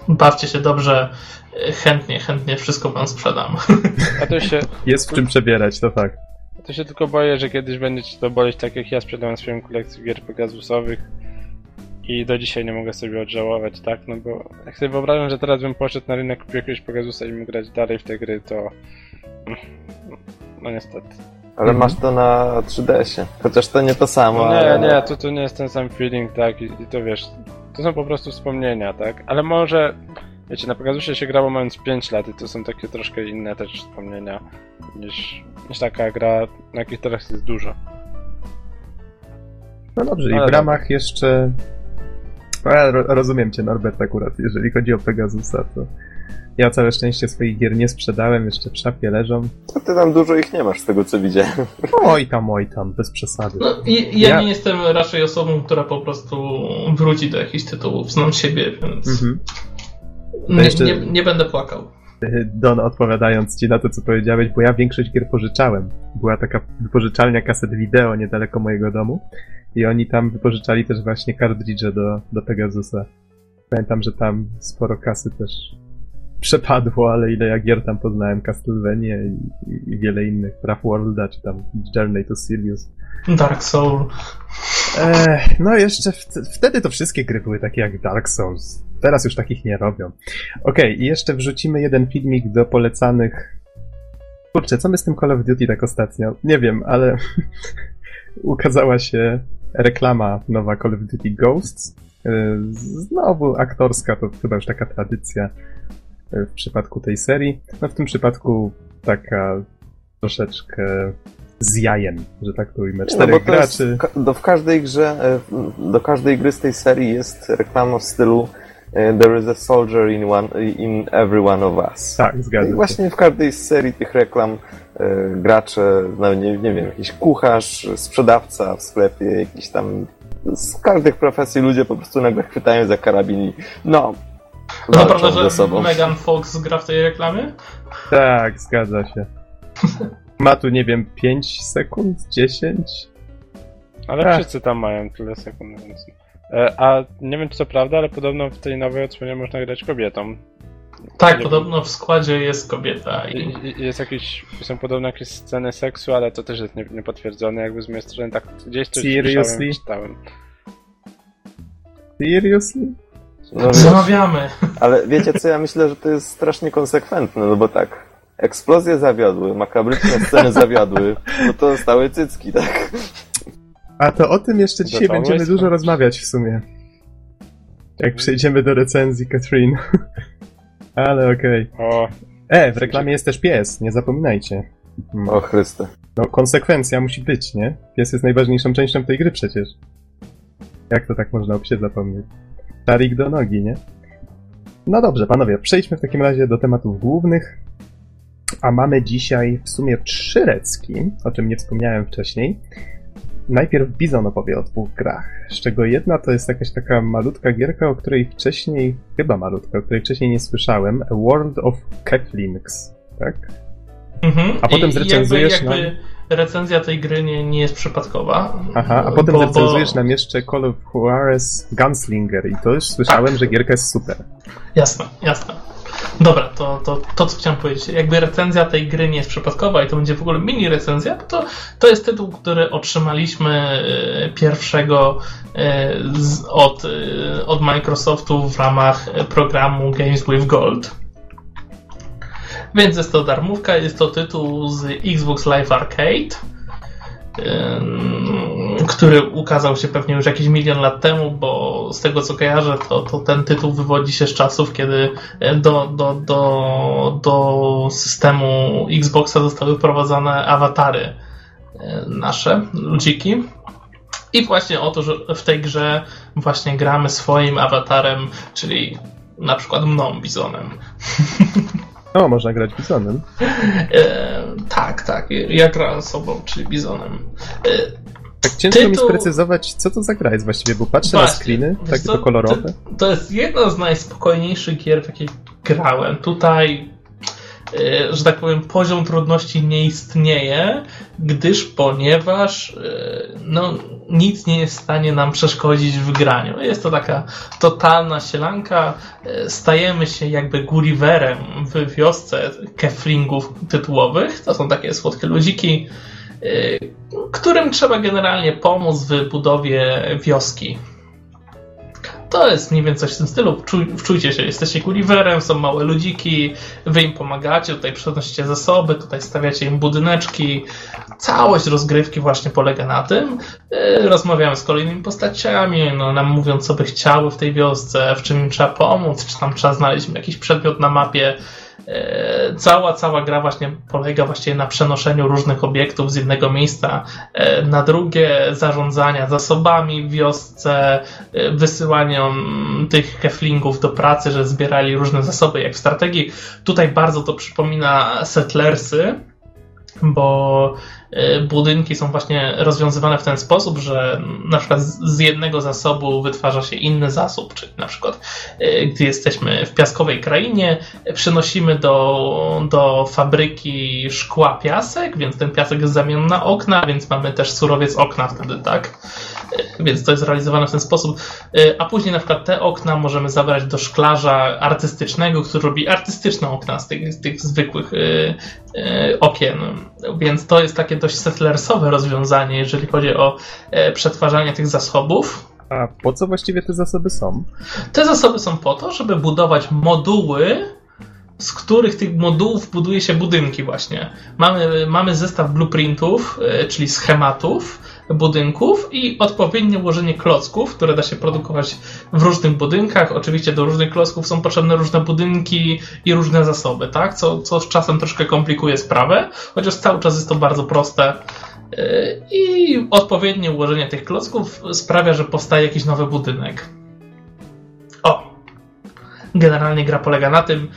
Bawcie się dobrze. Chętnie, chętnie wszystko wam sprzedam. Ja to się, Jest w czym przebierać, to fakt. ja to się tylko boję, że kiedyś będzie ci to boleć tak jak ja sprzedałem swoją kolekcję gier Pegasusowych i do dzisiaj nie mogę sobie odżałować, tak? No bo jak sobie wyobrażam, że teraz bym poszedł na rynek, kupił jakiegoś Pegasusa i mógł grać dalej w te gry, to... No niestety. Ale Mhm. masz to na 3DS-ie. Chociaż to nie to samo, No ale... nie, nie, to, to nie jest ten sam feeling, tak, i, i to wiesz, to są po prostu wspomnienia, tak, ale może, wiecie, na Pegasusie się grało mając 5 lat i to są takie troszkę inne też wspomnienia niż, niż taka gra, na jakich teraz jest dużo. No dobrze, i Ale w ramach jeszcze. A, ro- rozumiem cię, Norbert, akurat. Jeżeli chodzi o Pegasusa, to ja całe szczęście swoich gier nie sprzedałem, jeszcze w szafie leżą. To ty tam dużo ich nie masz z tego co widziałem. Oj tam, oj tam, bez przesady. No, i, ja, Ja- nie jestem raczej osobą, która po prostu wróci do jakichś tytułów. Znam siebie, więc Mhm. nie, jeszcze- nie, nie będę płakał. Don, odpowiadając ci na to, co powiedziałeś, bo ja większość gier pożyczałem. Była taka wypożyczalnia kaset wideo niedaleko mojego domu i oni tam wypożyczali też właśnie kartridże do, do Pegasusa. Pamiętam, że tam sporo kasy też przepadło, ale ile ja gier tam poznałem, Castlevania i, i, i wiele innych, Praw Worlda, czy tam Journey to Sirius. Dark Soul. Ech, no jeszcze wtedy to wszystkie gry były takie jak Dark Souls. Teraz już takich nie robią. Okej, i jeszcze wrzucimy jeden filmik do polecanych. Kurczę, co my z tym Call of Duty tak ostatnio? Nie wiem, ale ukazała się reklama nowa Call of Duty Ghosts. Yy, Znowu aktorska, to chyba już taka tradycja. W przypadku tej serii. No w tym przypadku taka troszeczkę z jajem, że tak to ujmę. No, Czterech jest, graczy. ka- do, w każdej grze, e, do każdej gry z tej serii jest reklama w stylu e, There is a soldier in, one, in every one of us. Tak, zgadza I się. właśnie w każdej z serii tych reklam e, gracze, no nie, nie wiem, jakiś kucharz, sprzedawca w sklepie, jakiś tam z każdych profesji ludzie po prostu nagle chwytają za karabin i no, No prawda, ze że sobą. Megan Fox gra w tej reklamie? Tak, zgadza się. Ma tu, nie wiem, 5 sekund, 10? Ale Tak. wszyscy tam mają tyle sekund, więc... E, a nie wiem czy to prawda, ale podobno w tej nowej odsłonie można grać kobietą. Tak, Nie podobno w składzie jest kobieta I, jest jakieś, są podobno jakieś sceny seksu, ale to też jest nie- niepotwierdzone jakby z mojej strony, tak gdzieś coś Seriously? czytałem. Seriously? No, zamawiamy. ale wiecie co, ja myślę, że to jest strasznie konsekwentne, no bo tak, eksplozje zawiodły, makabryczne sceny zawiodły, no to stały cycki, tak? A to o tym jeszcze dzisiaj będziemy dużo rozmawiać w sumie. Jak przejdziemy do recenzji Katrin. Ale okej. O, E, w reklamie jest też pies, nie zapominajcie. Hmm. O Chryste. No, konsekwencja musi być, nie? Pies jest najważniejszą częścią tej gry przecież. Jak to tak można o psie zapomnieć? Tarik do nogi, nie? No dobrze, panowie, przejdźmy w takim razie do tematów głównych. A mamy dzisiaj w sumie trzy recki, o czym nie wspomniałem wcześniej. Najpierw Bizon opowie o dwóch grach, z czego jedna to jest jakaś taka malutka gierka, o której wcześniej, chyba malutka, o której wcześniej nie słyszałem, A World of Catlinks, tak? Mhm. A potem I zrecenzujesz jakby, jakby recenzja tej gry nie, nie jest przypadkowa. Aha, a potem bo, recenzujesz bo... nam jeszcze Call of Juarez Gunslinger i to już słyszałem, Tak. że gierka jest super. Jasne, jasne. Dobra, to, to, to co chciałem powiedzieć. Jakby recenzja tej gry nie jest przypadkowa i to będzie w ogóle mini recenzja, bo to, to jest tytuł, który otrzymaliśmy e, pierwszego e, od, e, od Microsoftu w ramach programu Games with Gold. Więc jest to darmówka, jest to tytuł z Xbox Live Arcade, który ukazał się pewnie już jakiś milion lat temu, bo z tego co kojarzę, to, to ten tytuł wywodzi się z czasów, kiedy do, do, do, do systemu Xboxa zostały wprowadzone awatary y, nasze, ludziki. I właśnie o to, że w tej grze właśnie gramy swoim awatarem, czyli na przykład mną, Bizonem. O, można grać Bizonem. E, tak, tak. Ja grałem sobą, czyli Bizonem. E, Tak ciężko mi Tytuł- sprecyzować, co to za gra jest właściwie, bo patrzę na Właśnie. screeny, Wiesz takie to kolorowe. To, to jest jedna z najspokojniejszych gier, w jakiej grałem. Tutaj, że tak powiem, poziom trudności nie istnieje, gdyż ponieważ e, no, nic nie jest w stanie nam przeszkodzić w graniu. Jest to taka totalna sielanka. E, Stajemy się jakby Gulliverem w wiosce keflingów tytułowych. To są takie słodkie ludziki, e, którym trzeba generalnie pomóc w budowie wioski. To jest mniej więcej coś w tym stylu. Czuj, wczujcie się, jesteście Gulliverem, są małe ludziki, wy im pomagacie, tutaj przenosicie zasoby, tutaj stawiacie im budyneczki. Całość rozgrywki właśnie polega na tym. Yy, Rozmawiamy z kolejnymi postaciami, no, nam mówią, co by chciały w tej wiosce, w czym im trzeba pomóc, czy tam trzeba znaleźć jakiś przedmiot na mapie. E, Cała, cała gra właśnie polega właściwie na przenoszeniu różnych obiektów z jednego miejsca e, na drugie, zarządzania zasobami w wiosce, e, wysyłaniom tych keflingów do pracy, że zbierali różne zasoby, jak w strategii. Tutaj bardzo to przypomina Settlersy, bo budynki są właśnie rozwiązywane w ten sposób, że na przykład z jednego zasobu wytwarza się inny zasób, czyli na przykład e, gdy jesteśmy w piaskowej krainie, przynosimy do, do fabryki szkła piasek, więc ten piasek jest zamieniony na okna, więc mamy też surowiec okna wtedy, tak? E, Więc to jest realizowane w ten sposób. A później na przykład te okna możemy zabrać do szklarza artystycznego, który robi artystyczne okna z tych, z tych zwykłych okien. Więc to jest takie dość settlersowe rozwiązanie, jeżeli chodzi o e, przetwarzanie tych zasobów. A po co właściwie te zasoby są? Te zasoby są po to, żeby budować moduły, z których tych modułów buduje się budynki właśnie. Mamy, mamy zestaw blueprintów, e, czyli schematów, budynków i odpowiednie ułożenie klocków, które da się produkować w różnych budynkach. Oczywiście do różnych klocków są potrzebne różne budynki i różne zasoby, tak? Co, co z czasem troszkę komplikuje sprawę, chociaż cały czas jest to bardzo proste. Yy, I odpowiednie ułożenie tych klocków sprawia, że powstaje jakiś nowy budynek. O! Generalnie gra polega na tym,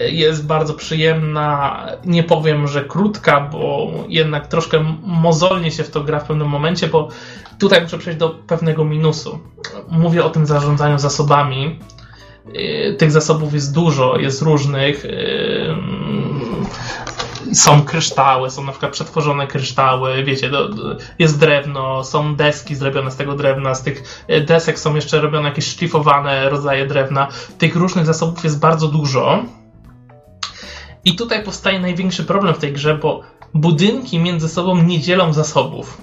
jest bardzo przyjemna. Nie powiem, że krótka, bo jednak troszkę mozolnie się w to gra w pewnym momencie, bo tutaj muszę przejść do pewnego minusu. Mówię o tym zarządzaniu zasobami. Yy, tych zasobów jest dużo, jest różnych. Yy, są kryształy, są na przykład przetworzone kryształy, wiecie, jest drewno, są deski zrobione z tego drewna, z tych yy, desek są jeszcze robione jakieś szlifowane rodzaje drewna. Tych różnych zasobów jest bardzo dużo i tutaj powstaje największy problem w tej grze, bo budynki między sobą nie dzielą zasobów.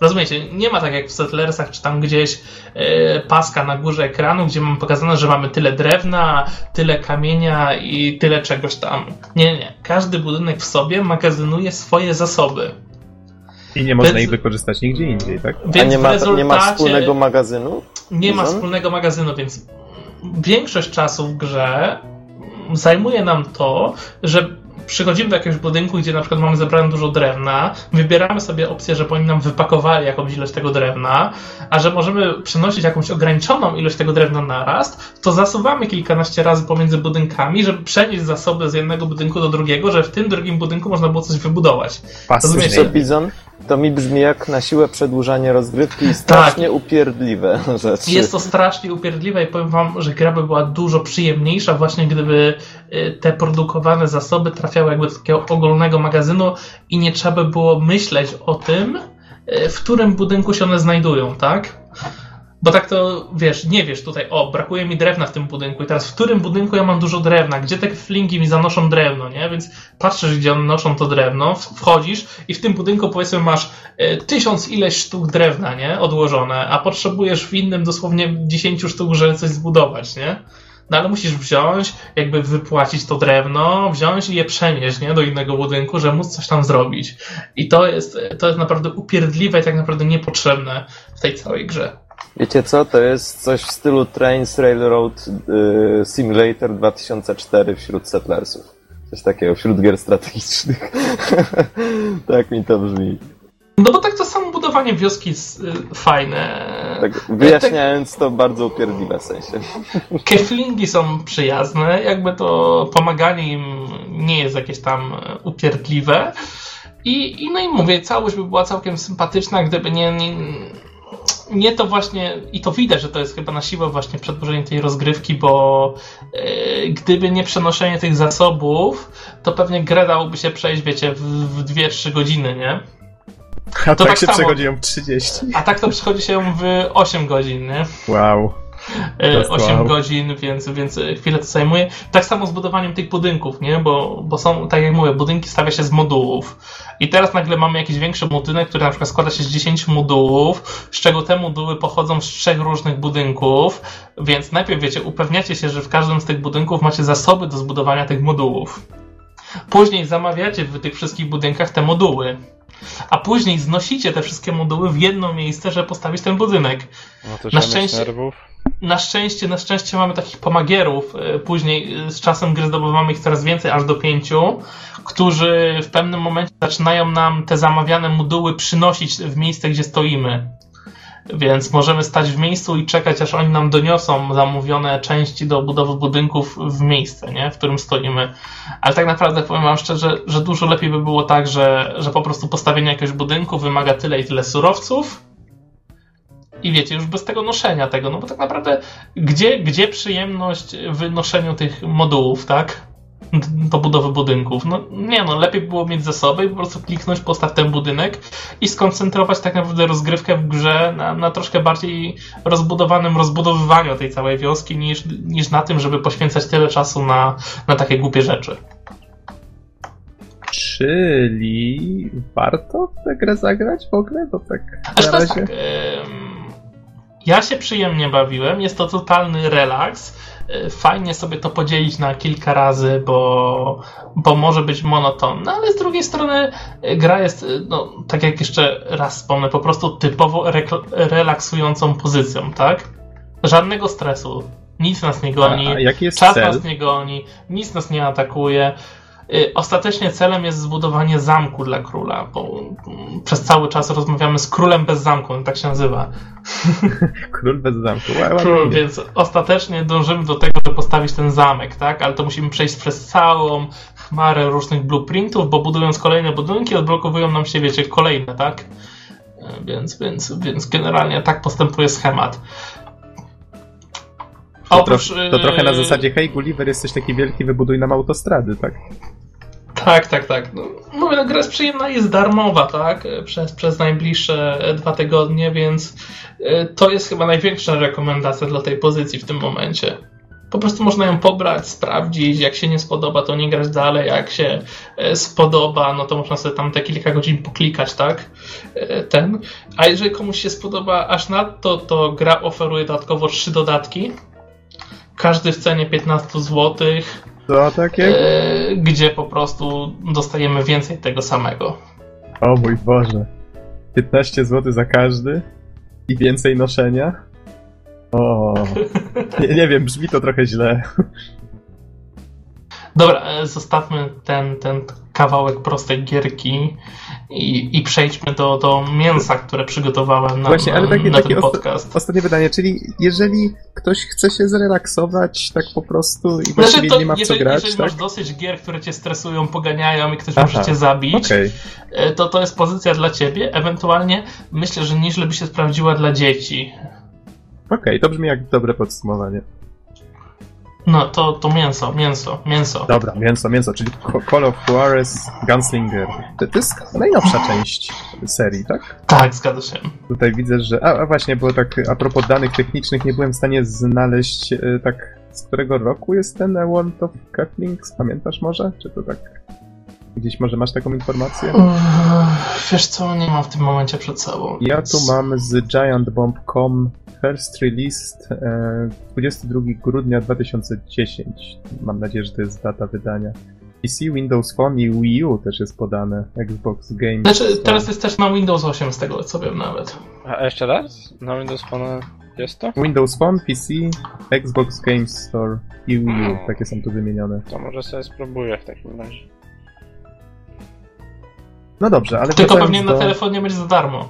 Rozumiecie, nie ma tak jak w Settlersach, czy tam gdzieś e, paska na górze ekranu, gdzie mam pokazane, że mamy tyle drewna, tyle kamienia i tyle czegoś tam. Nie, nie. Każdy budynek w sobie magazynuje swoje zasoby. I nie można Więc, ich wykorzystać nigdzie indziej, tak? Więc A nie ma, nie ma wspólnego magazynu? Nie ma wspólnego magazynu, więc większość czasu w grze zajmuje nam to, że przychodzimy do jakiegoś budynku, gdzie na przykład mamy zebrane dużo drewna, wybieramy sobie opcję, żeby oni nam wypakowali jakąś ilość tego drewna, a że możemy przenosić jakąś ograniczoną ilość tego drewna na raz, to zasuwamy kilkanaście razy pomiędzy budynkami, żeby przenieść zasoby z jednego budynku do drugiego, że w tym drugim budynku można było coś wybudować. Rozumiecie? To mi brzmi jak na siłę przedłużanie rozgrywki i strasznie tak. upierdliwe rzeczy. Jest to strasznie upierdliwe i powiem wam, że gra by była dużo przyjemniejsza właśnie gdyby y, te produkowane zasoby trafiały jakby do takiego ogólnego magazynu i nie trzeba by było myśleć o tym, y, w którym budynku się one znajdują, tak? Bo tak to, wiesz, nie wiesz tutaj, o, brakuje mi drewna w tym budynku i teraz w którym budynku ja mam dużo drewna, gdzie te flingi mi zanoszą drewno, nie? Więc patrzysz, gdzie one noszą to drewno, wchodzisz i w tym budynku powiedzmy masz e, tysiąc ileś sztuk drewna, nie? Odłożone, a potrzebujesz w innym dosłownie dziesięciu sztuk, żeby coś zbudować, nie? No ale musisz wziąć, jakby wypłacić to drewno, wziąć i je przenieść nie, do innego budynku, żeby móc coś tam zrobić. I to jest, to jest naprawdę upierdliwe i tak naprawdę niepotrzebne w tej całej grze. Wiecie co? To jest coś w stylu Trains Railroad y, Simulator 2004 wśród settlersów. Coś takiego, wśród gier strategicznych. tak mi to brzmi. No bo tak to samo budowanie wioski jest y, fajne. Tak, wyjaśniając to bardzo upierdliwe w sensie. Keflingi są przyjazne, jakby to pomaganie im nie jest jakieś tam upierdliwe. I, i no i mówię, całość by była całkiem sympatyczna, gdyby nie, nie nie to właśnie, i to widać, że to jest chyba na siłę właśnie przedłużenie tej rozgrywki, bo e, gdyby nie przenoszenie tych zasobów, to pewnie grę dałoby się przejść, wiecie, w, w 2-3 godziny, nie? A to tak, tak się samo, przechodzi ją w 30. A tak to przechodzi się w 8 godzin, nie? Wow. 8 wow. godzin, więc, więc chwilę to zajmuje. Tak samo z budowaniem tych budynków, nie? Bo, bo są, tak jak mówię, budynki stawia się z modułów. I teraz nagle mamy jakiś większy budynek, który na przykład składa się z 10 modułów, z czego te moduły pochodzą z trzech różnych budynków, więc najpierw wiecie, upewniacie się, że w każdym z tych budynków macie zasoby do zbudowania tych modułów. Później zamawiacie w tych wszystkich budynkach te moduły a później znosicie te wszystkie moduły w jedno miejsce, żeby postawić ten budynek. No na szczęście, na szczęście, na szczęście mamy takich pomagierów. E, później e, z czasem gry zdobywamy ich coraz więcej, aż do pięciu, którzy w pewnym momencie zaczynają nam te zamawiane moduły przynosić w miejsce, gdzie stoimy. Więc możemy stać w miejscu i czekać, aż oni nam doniosą zamówione części do budowy budynków w miejsce, nie? w którym stoimy. Ale tak naprawdę powiem Wam szczerze, że dużo lepiej by było tak, że, że po prostu postawienie jakiegoś budynku wymaga tyle i tyle surowców. I wiecie, już bez tego noszenia tego, no bo tak naprawdę, gdzie, gdzie przyjemność w noszeniu tych modułów, tak? Do budowy budynków. No nie no, lepiej było mieć zasoby i po prostu kliknąć postaw ten budynek i skoncentrować tak naprawdę rozgrywkę w grze na, na troszkę bardziej rozbudowanym rozbudowywaniu tej całej wioski niż, niż na tym, żeby poświęcać tyle czasu na, na takie głupie rzeczy. Czyli warto tę grę zagrać w ogóle? Bo tak Aż to tak, Ja się przyjemnie bawiłem, jest to totalny relaks. Fajnie sobie to podzielić na kilka razy, bo, bo może być monotonna, ale z drugiej strony y, gra jest, y, no, tak jak jeszcze raz wspomnę, po prostu typowo relaksującą pozycją, tak? Żadnego stresu, nic nas nie goni, A, a czas cel? nas nie goni, nic nas nie atakuje. Y, Ostatecznie celem jest zbudowanie zamku dla króla, bo mm, przez cały czas rozmawiamy z królem bez zamku, on tak się nazywa. Król bez zamku. Ła, Król, więc ostatecznie dążymy do tego, żeby postawić ten zamek, tak? Ale to musimy przejść przez całą chmarę różnych blueprintów, bo budując kolejne budynki, odblokowują nam się, wiecie, kolejne, tak? Y, Więc, więc, więc generalnie tak postępuje schemat. To, Oprócz, to trochę na y, zasadzie hej Gulliver, jesteś taki wielki, wybuduj nam autostrady, tak? Tak, tak, tak. No, mówię, no, gra jest przyjemna, jest darmowa, tak? Przez, przez najbliższe dwa tygodnie, więc y, to jest chyba największa rekomendacja dla tej pozycji w tym momencie. Po prostu można ją pobrać, sprawdzić, jak się nie spodoba, to nie grać dalej, jak się e, spodoba, no to można sobie tam te kilka godzin poklikać, tak? E, Ten. A jeżeli komuś się spodoba aż nadto, to gra oferuje dodatkowo trzy dodatki. Każdy w cenie 15 złotych. To takie? E, gdzie po prostu dostajemy więcej tego samego. O mój Boże. 15 zł za każdy? I więcej noszenia? O. Nie, nie wiem, brzmi to trochę źle. Dobra, e, zostawmy ten, ten kawałek prostej gierki i, i przejdźmy do, do mięsa, które przygotowałem na, Właśnie, ale takie- na takie ten osta- podcast. Ostatnie pytanie, czyli jeżeli ktoś chce się zrelaksować tak po prostu i Znaczy, właściwie to nie ma w co jeżeli, grać, jeżeli tak? masz dosyć gier, które cię stresują, poganiają i ktoś Aha, może cię zabić, Okej. e, to to jest pozycja dla ciebie. Ewentualnie myślę, że nieźle by się sprawdziła dla dzieci. Okej, to brzmi jak dobre podsumowanie. No, to, to mięso, mięso, mięso. Dobra, mięso, mięso, czyli Call of Juarez Gunslinger. To, to jest najnowsza część serii, tak? Tak, zgadza się. Tutaj widzę, że. A, a właśnie, bo tak a propos danych technicznych, nie byłem w stanie znaleźć e, tak. Z którego roku jest ten A World of Cutlings? Pamiętasz może? Czy to tak. Gdzieś może masz taką informację? Uff, Wiesz co, nie mam w tym momencie przed sobą. Ja tu mam z giantbomb.com first released e, 22 grudnia 2010. Mam nadzieję, że to jest data wydania. PC, Windows Phone i Wii U też jest podane. Xbox Games. Znaczy, teraz jest też na Windows 8 z tego co wiem nawet. A jeszcze raz? Na Windows Phone jest to? Windows Phone, PC, Xbox Games Store i Wii U. Takie są tu wymienione. To może sobie spróbuję w takim razie. No dobrze, ale Tylko pewnie na do, telefonie będzie za darmo.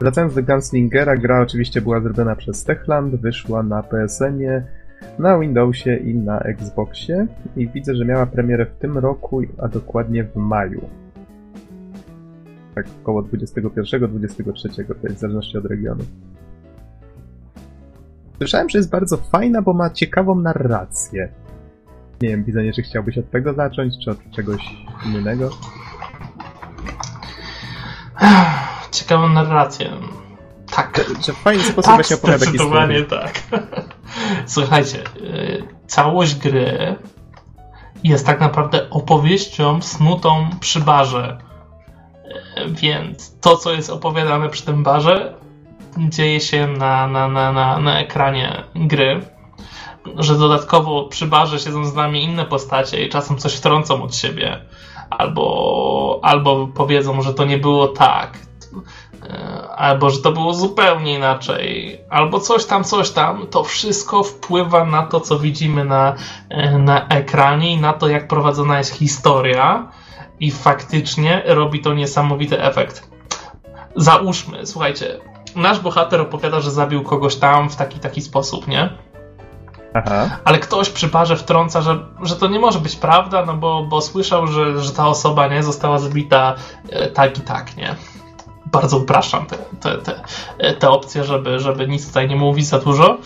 Wracając do Gunslingera, gra oczywiście była zrobiona przez Techland, wyszła na PSN-ie, na Windowsie i na Xboxie i widzę, że miała premierę w tym roku, a dokładnie w maju. Tak około 21-23, to jest w zależności od regionu. Słyszałem, że jest bardzo fajna, bo ma ciekawą narrację. Nie wiem, widzenie, czy chciałbyś od tego zacząć, czy od czegoś innego? Ciekawą narrację. Tak. Że w fajny sposób Tak, właśnie opowiada zdecydowanie tak. Słuchajcie, y, całość gry jest tak naprawdę opowieścią snutą przy barze. Y, Więc to, co jest opowiadane przy tym barze, dzieje się na, na, na, na, na ekranie gry. Że dodatkowo przy barze siedzą z nami inne postacie i czasem coś wtrącą od siebie. Albo, albo powiedzą, że to nie było tak. E, albo że to było zupełnie inaczej, albo coś tam, coś tam, to wszystko wpływa na to, co widzimy na, e, na ekranie i na to, jak prowadzona jest historia i faktycznie robi to niesamowity efekt. Załóżmy, słuchajcie, nasz bohater opowiada, że zabił kogoś tam w taki taki sposób, nie? Aha. ale ktoś przy parze wtrąca, że, że to nie może być prawda, no bo, bo słyszał, że, że ta osoba nie została zabita e, tak i tak, nie? Bardzo upraszczam te, te, te, e, te opcje, żeby, żeby nic tutaj nie mówić za dużo.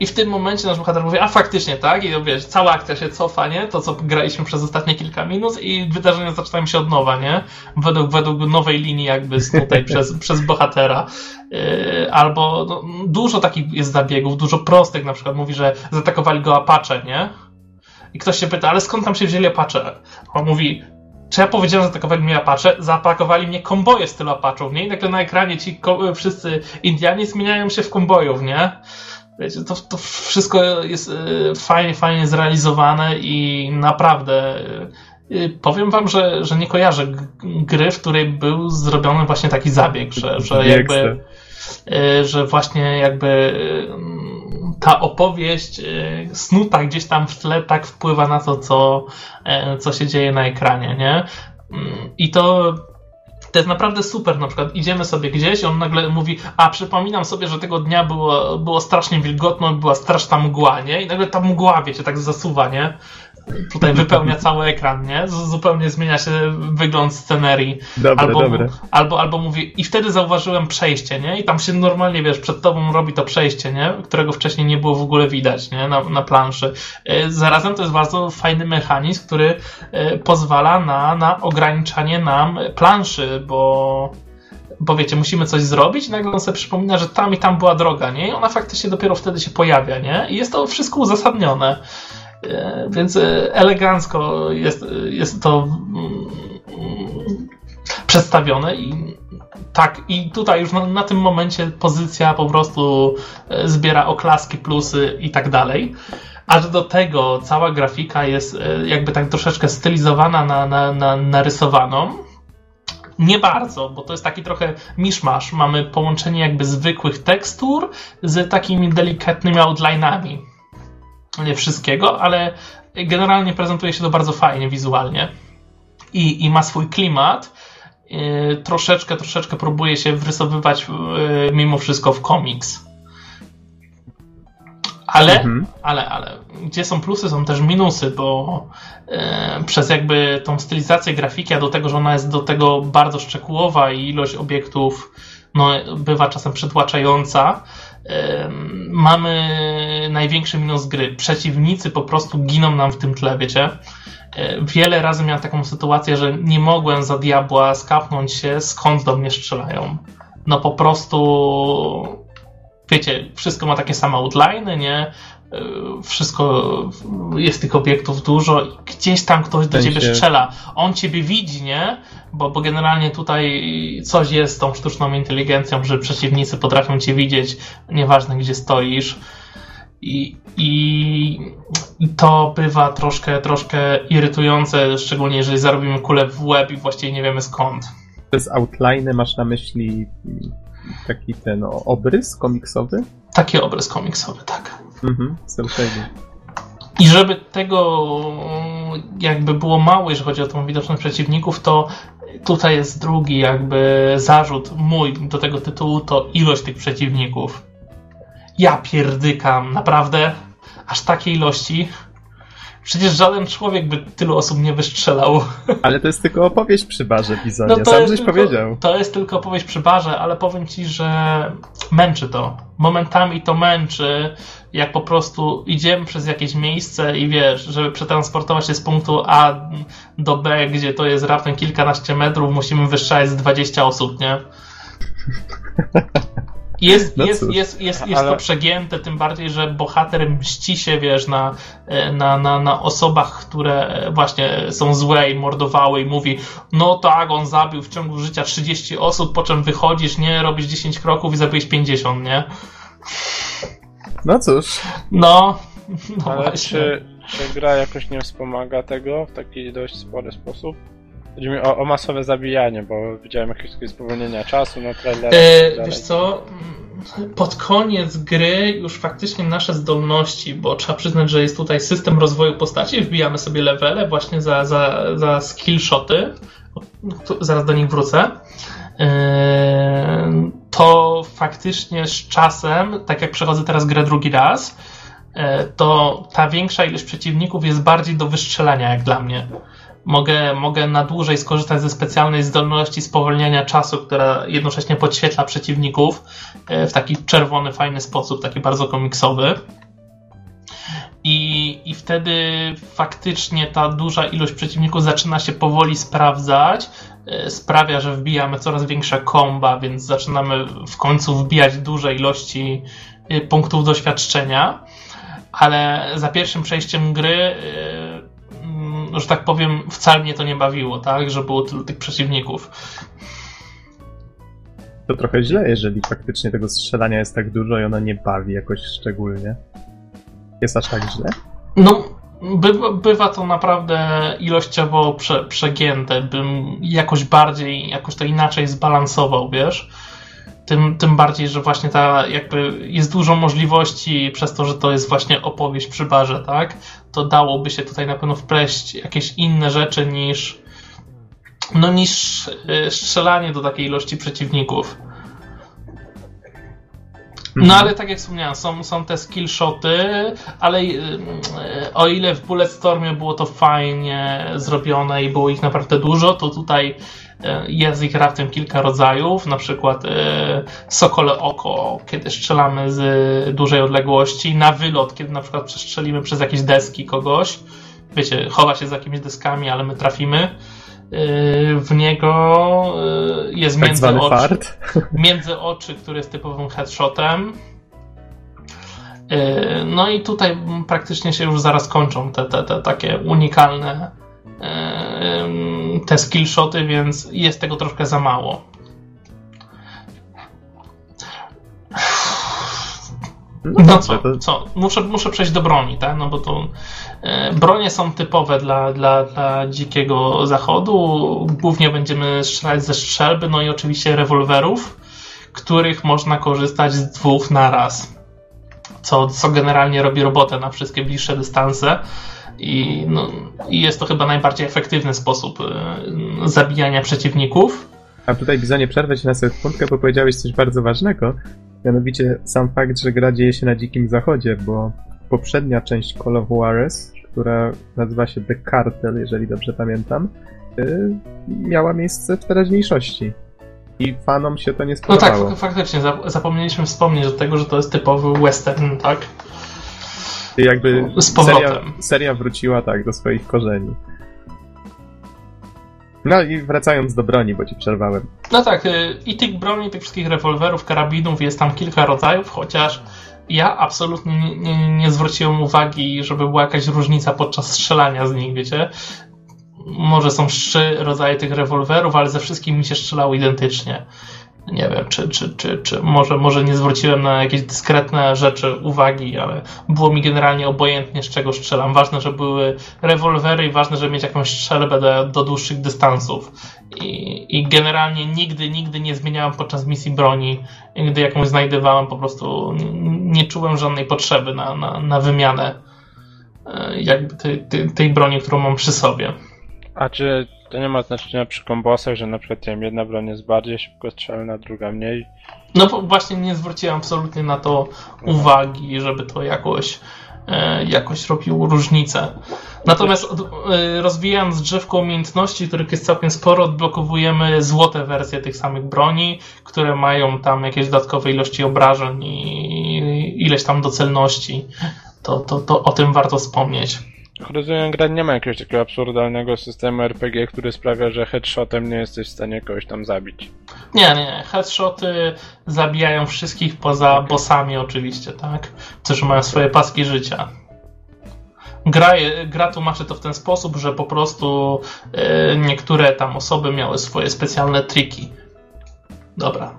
I w tym momencie nasz bohater mówi, a faktycznie tak, i wiesz, cała akcja się cofa, nie? To, co graliśmy przez ostatnie kilka minut i wydarzenia zaczynają się od nowa, nie? Według, według nowej linii jakby snutej przez, przez bohatera. Yy, albo no, dużo takich jest zabiegów, dużo prostych, na przykład mówi, że zaatakowali go Apache, nie? I ktoś się pyta, ale skąd tam się wzięli Apache? On mówi, czy ja powiedziałem, że zaatakowali mnie Apache? Zaatakowali mnie komboje w stylu Apache'ów, nie? I nagle na ekranie ci wszyscy Indianie zmieniają się w kombojów, nie? Wiecie, to, to wszystko jest y, fajnie, fajnie zrealizowane i naprawdę y, powiem wam, że, że nie kojarzę gry, w której był zrobiony właśnie taki zabieg, że, że jakby y, że właśnie jakby ta opowieść snuta gdzieś tam w tle tak wpływa na to, co, co się dzieje na ekranie, nie? Mm, I to to jest naprawdę super. Na przykład idziemy sobie gdzieś, on nagle mówi, a przypominam sobie, że tego dnia było, było strasznie wilgotno, była straszna mgła, nie? I nagle ta mgła, wiecie, tak zasuwa, nie? tutaj wypełnia cały ekran, nie? Zupełnie zmienia się wygląd scenerii. Dobre, albo, dobre. Albo, albo mówi, i wtedy zauważyłem przejście, nie? I tam się normalnie, wiesz, przed tobą robi to przejście, nie? Którego wcześniej nie było w ogóle widać, nie? Na, na planszy. E, zarazem to jest bardzo fajny mechanizm, który e, pozwala na, na ograniczanie nam planszy, bo bo wiecie, musimy coś zrobić i nagle on sobie przypomina, że tam i tam była droga, nie? I ona faktycznie dopiero wtedy się pojawia, nie? I jest to wszystko uzasadnione. E, więc e, elegancko jest, jest to mm, przedstawione i tak, i tutaj już na, na, tym momencie pozycja po prostu e, zbiera oklaski, plusy i tak dalej. Aż do tego cała grafika jest jakby tak troszeczkę stylizowana na, na, na narysowaną. Nie bardzo, bo to jest taki trochę miszmasz. Mamy połączenie jakby zwykłych tekstur z takimi delikatnymi outline'ami nie wszystkiego, ale generalnie prezentuje się to bardzo fajnie wizualnie i, i ma swój klimat. Yy, troszeczkę, troszeczkę próbuje się wrysowywać yy, mimo wszystko w komiks. Ale, mhm. ale, ale, gdzie są plusy, są też minusy, bo yy, przez jakby tą stylizację grafiki, a do tego, że ona jest do tego bardzo szczegółowa i ilość obiektów no, bywa czasem przytłaczająca, mamy największy minus gry. Przeciwnicy po prostu giną nam w tym tle, wiecie? E, wiele razy miałem taką sytuację, że nie mogłem za diabła skapnąć się, skąd do mnie strzelają. No po prostu wiecie, wszystko ma takie same outline, nie? E, wszystko jest tych obiektów dużo i gdzieś tam ktoś do ciebie strzela. On ciebie widzi, nie? Bo, bo generalnie tutaj coś jest z tą sztuczną inteligencją, że przeciwnicy potrafią cię widzieć, nieważne gdzie stoisz. I, i, i to bywa troszkę, troszkę irytujące, szczególnie jeżeli zarobimy kulę w łeb i właściwie nie wiemy skąd. Przez outline masz na myśli taki ten obrys komiksowy? Taki obrys komiksowy, tak. Mhm, I żeby tego jakby było mało, jeżeli chodzi o tą widoczność przeciwników, to tutaj jest drugi jakby zarzut mój do tego tytułu, to ilość tych przeciwników. Ja pierdykam, naprawdę, aż takiej ilości. Przecież żaden człowiek by tylu osób nie wystrzelał. Ale to jest tylko opowieść przy barze, Bizonie. No Sam żeś tylko, powiedział. To jest tylko opowieść przy barze, ale powiem ci, że męczy to. Momentami to męczy, jak po prostu idziemy przez jakieś miejsce i wiesz, żeby przetransportować się z punktu A do B, gdzie to jest raptem kilkanaście metrów, musimy wystrzelać z 20 osób, nie? Jest, no jest, jest, jest, jest Ale... to przegięte, tym bardziej, że bohater mści się, wiesz, na, na, na, na osobach, które właśnie są złe i mordowały i mówi, no tak, on zabił w ciągu życia 30 osób, po czym wychodzisz, nie, robisz 10 kroków i zabiłeś 50, nie? No cóż. No, no Ale czy, czy gra jakoś nie wspomaga tego w taki dość spory sposób? Chodzi mi o, o masowe zabijanie, bo widziałem jakieś spowolnienia czasu na trailerze. E, wiesz co, pod koniec gry już faktycznie nasze zdolności, bo trzeba przyznać, że jest tutaj system rozwoju postaci, wbijamy sobie levele właśnie za, za, za skillshoty, zaraz do nich wrócę, e, to faktycznie z czasem, tak jak przechodzę teraz grę drugi raz, e, to ta większa ilość przeciwników jest bardziej do wystrzelania jak dla mnie mogę, mogę na dłużej skorzystać ze specjalnej zdolności spowolniania czasu, która jednocześnie podświetla przeciwników e, w taki czerwony, fajny sposób, taki bardzo komiksowy. I, I wtedy faktycznie ta duża ilość przeciwników zaczyna się powoli sprawdzać. E, sprawia, że wbijamy coraz większe komba, więc zaczynamy w końcu wbijać duże ilości e, punktów doświadczenia. Ale za pierwszym przejściem gry że tak powiem, wcale mnie to nie bawiło, tak? Że było tylu tych przeciwników. To trochę źle, jeżeli faktycznie tego strzelania jest tak dużo i ono nie bawi jakoś szczególnie. Jest aż tak źle? No, bywa, bywa to naprawdę ilościowo prze, przegięte. Bym jakoś bardziej, jakoś to inaczej zbalansował, wiesz? Tym, tym bardziej, że właśnie ta jakby jest dużo możliwości przez to, że to jest właśnie opowieść przy barze, tak? To dałoby się tutaj na pewno wpleść jakieś inne rzeczy niż no niż y, strzelanie do takiej ilości przeciwników. No Mhm. ale tak jak wspomniałem, są, są te skillshoty, ale y, y, o ile w Bulletstormie było to fajnie zrobione i było ich naprawdę dużo, to tutaj jest ich raptem kilka rodzajów, na przykład y, Sokole Oko, kiedy strzelamy z dużej odległości, na wylot, kiedy na przykład przestrzelimy przez jakieś deski kogoś, wiecie, chowa się za jakimiś deskami, ale my trafimy. Y, W niego jest Tak między oczy fart. między oczy, który jest typowym headshotem. No i tutaj praktycznie się już zaraz kończą te, te, te takie unikalne te skillshoty, więc jest tego troszkę za mało. No dobrze, co, co? Muszę, muszę przejść do broni, tak? No bo to e, bronie są typowe dla, dla, dla dzikiego zachodu. Głównie będziemy strzelać ze strzelby, no i oczywiście rewolwerów, których można korzystać z dwóch na raz. Co, co generalnie robi robotę na wszystkie bliższe dystanse. I, no, I jest to chyba najbardziej efektywny sposób e, zabijania przeciwników. A tutaj, Bizonie, przerwę ci na sekundkę, bo powiedziałeś coś bardzo ważnego. Mianowicie sam fakt, że gra dzieje się na Dzikim Zachodzie, bo poprzednia część Call of Juarez, która nazywa się The Cartel, jeżeli dobrze pamiętam, y, miała miejsce w teraźniejszości. I fanom się to nie No tak, spodobało. fak- faktycznie, za- zapomnieliśmy wspomnieć do tego, że to jest typowy western, tak? Jakby Z powrotem. seria, seria wróciła tak do swoich korzeni. No i wracając do broni, bo ci przerwałem. No tak, y, i tych broni, tych wszystkich rewolwerów, karabinów jest tam kilka rodzajów, chociaż ja absolutnie nie, nie, nie zwróciłem uwagi, żeby była jakaś różnica podczas strzelania z nich, wiecie? Może są trzy rodzaje tych rewolwerów, ale ze wszystkimi mi się strzelało identycznie. Nie wiem, czy, czy, czy, czy może, może nie zwróciłem na jakieś dyskretne rzeczy uwagi, ale było mi generalnie obojętnie, z czego strzelam. Ważne, że były rewolwery i ważne, żeby mieć jakąś strzelbę do, do dłuższych dystansów. I, I generalnie nigdy, nigdy nie zmieniałem podczas misji broni. Gdy jakąś znajdowałem, po prostu nie czułem żadnej potrzeby na, na, na wymianę e, jakby tej, tej, tej broni, którą mam przy sobie. A czy to nie ma znaczenia przy kombosach, że na przykład wiem, jedna broń jest bardziej szybko strzelna, druga mniej? No właśnie nie zwróciłem absolutnie na to uwagi, żeby to jakoś, e, jakoś robiło różnicę. Natomiast e, rozwijając drzewko umiejętności, których jest całkiem sporo, odblokowujemy złote wersje tych samych broni, które mają tam jakieś dodatkowe ilości obrażeń i ileś tam docelności. To, to, to o tym warto wspomnieć. Rozumiem, gra nie ma jakiegoś takiego absurdalnego systemu RPG, który sprawia, że headshotem nie jesteś w stanie kogoś tam zabić. Nie, nie, headshoty zabijają wszystkich poza bossami oczywiście, tak? Którzy mają swoje paski życia. Gra, gra tłumaczy to w ten sposób, że po prostu e, niektóre tam osoby miały swoje specjalne triki. Dobra,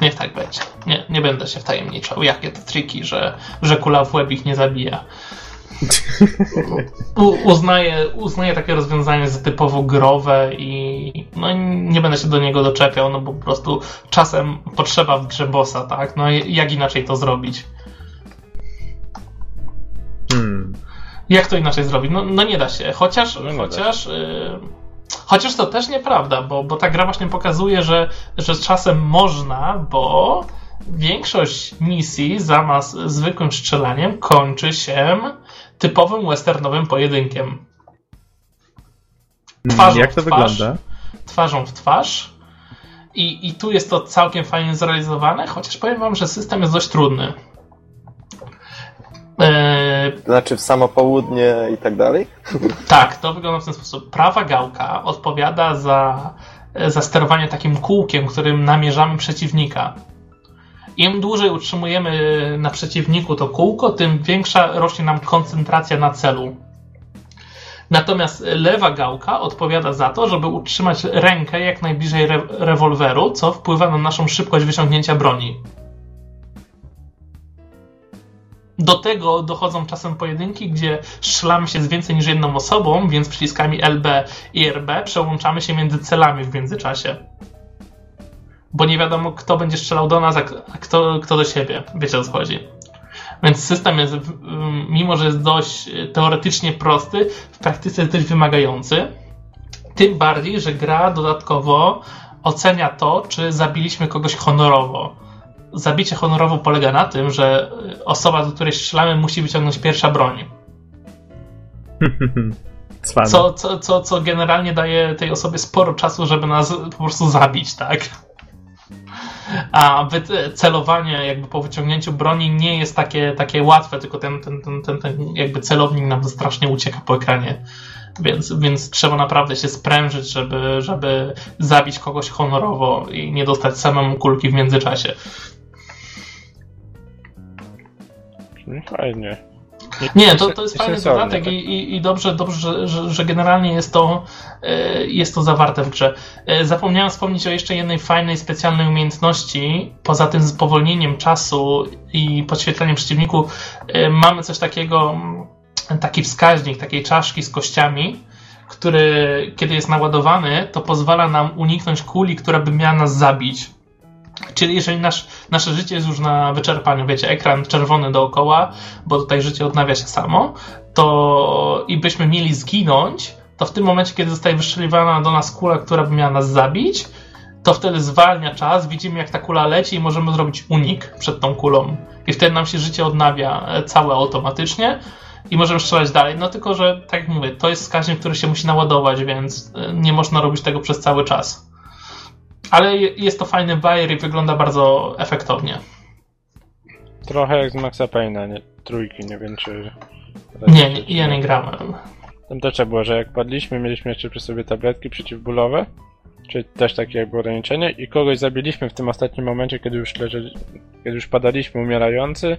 niech tak będzie. Nie, nie będę się wtajemniczał, jakie to triki, że, że kula w łeb ich nie zabija. U, uznaję, uznaję takie rozwiązanie za typowo growe i no, nie będę się do niego doczepiał, no bo po prostu czasem potrzeba w grze bossa, tak? No i jak inaczej to zrobić? Hmm. Jak to inaczej zrobić? No, no nie da się. Chociaż, No chociaż, y, chociaż to też nieprawda, bo, bo ta gra właśnie pokazuje, że, że czasem można, bo większość misji zamiast zwykłym strzelaniem kończy się typowym westernowym pojedynkiem. Twarzą Jak to w twarz. wygląda? Twarzą w twarz. I, I tu jest to całkiem fajnie zrealizowane, chociaż powiem wam, że system jest dość trudny. Eee, Znaczy w samo południe i tak dalej? tak, to wygląda w ten sposób. Prawa gałka odpowiada za, za sterowanie takim kółkiem, którym namierzamy przeciwnika. Im dłużej utrzymujemy na przeciwniku to kółko, tym większa rośnie nam koncentracja na celu. Natomiast lewa gałka odpowiada za to, żeby utrzymać rękę jak najbliżej re rewolweru, co wpływa na naszą szybkość wyciągnięcia broni. Do tego dochodzą czasem pojedynki, gdzie strzelamy się z więcej niż jedną osobą, więc przyciskami LB i RB przełączamy się między celami w międzyczasie. Bo nie wiadomo, kto będzie strzelał do nas, a kto, kto do siebie. Wiecie o co chodzi. Więc system jest, mimo że jest dość teoretycznie prosty, w praktyce jest dość wymagający. Tym bardziej, że gra dodatkowo ocenia to, czy zabiliśmy kogoś honorowo. Zabicie honorowo polega na tym, że osoba, do której strzelamy, musi wyciągnąć pierwsza broń. Co, co, co, co generalnie daje tej osobie sporo czasu, żeby nas po prostu zabić, tak? A celowanie jakby po wyciągnięciu broni nie jest takie, takie łatwe, tylko ten, ten, ten, ten, ten jakby celownik nam strasznie ucieka po ekranie. Więc, więc trzeba naprawdę się sprężyć, żeby, żeby zabić kogoś honorowo i nie dostać samemu kulki w międzyczasie. Fajnie. Nie, to, to jest fajny dodatek tak. i, i, dobrze, dobrze że, że, generalnie jest to, e, jest to zawarte w grze. E, zapomniałem wspomnieć o jeszcze jednej fajnej, specjalnej umiejętności. Poza tym spowolnieniem czasu i podświetleniem przeciwniku e, mamy coś takiego, mm, taki wskaźnik takiej czaszki z kościami, który kiedy jest naładowany, to pozwala nam uniknąć kuli, która by miała nas zabić. Czyli jeżeli nasz, nasze życie jest już na wyczerpaniu, wiecie, ekran czerwony dookoła, bo tutaj życie odnawia się samo, to i byśmy mieli zginąć, to w tym momencie, kiedy zostaje wystrzeliwana do nas kula, która by miała nas zabić, to wtedy zwalnia czas, widzimy jak ta kula leci i możemy zrobić unik przed tą kulą. I wtedy nam się życie odnawia e, całe automatycznie i możemy strzelać dalej. No tylko, że tak jak mówię, to jest wskaźnik, który się musi naładować, więc e, nie można robić tego przez cały czas. Ale jest to fajny bajer i wygląda bardzo efektownie. Trochę jak z Maxa Payne'a, nie? Trójki, nie wiem czy... Nie, nie, ja nie grałem. Tam też było, że jak padliśmy, mieliśmy jeszcze przy sobie tabletki przeciwbólowe, czyli też takie jakby ograniczenie i kogoś zabiliśmy w tym ostatnim momencie, kiedy już leżeli, kiedy już padaliśmy umierający,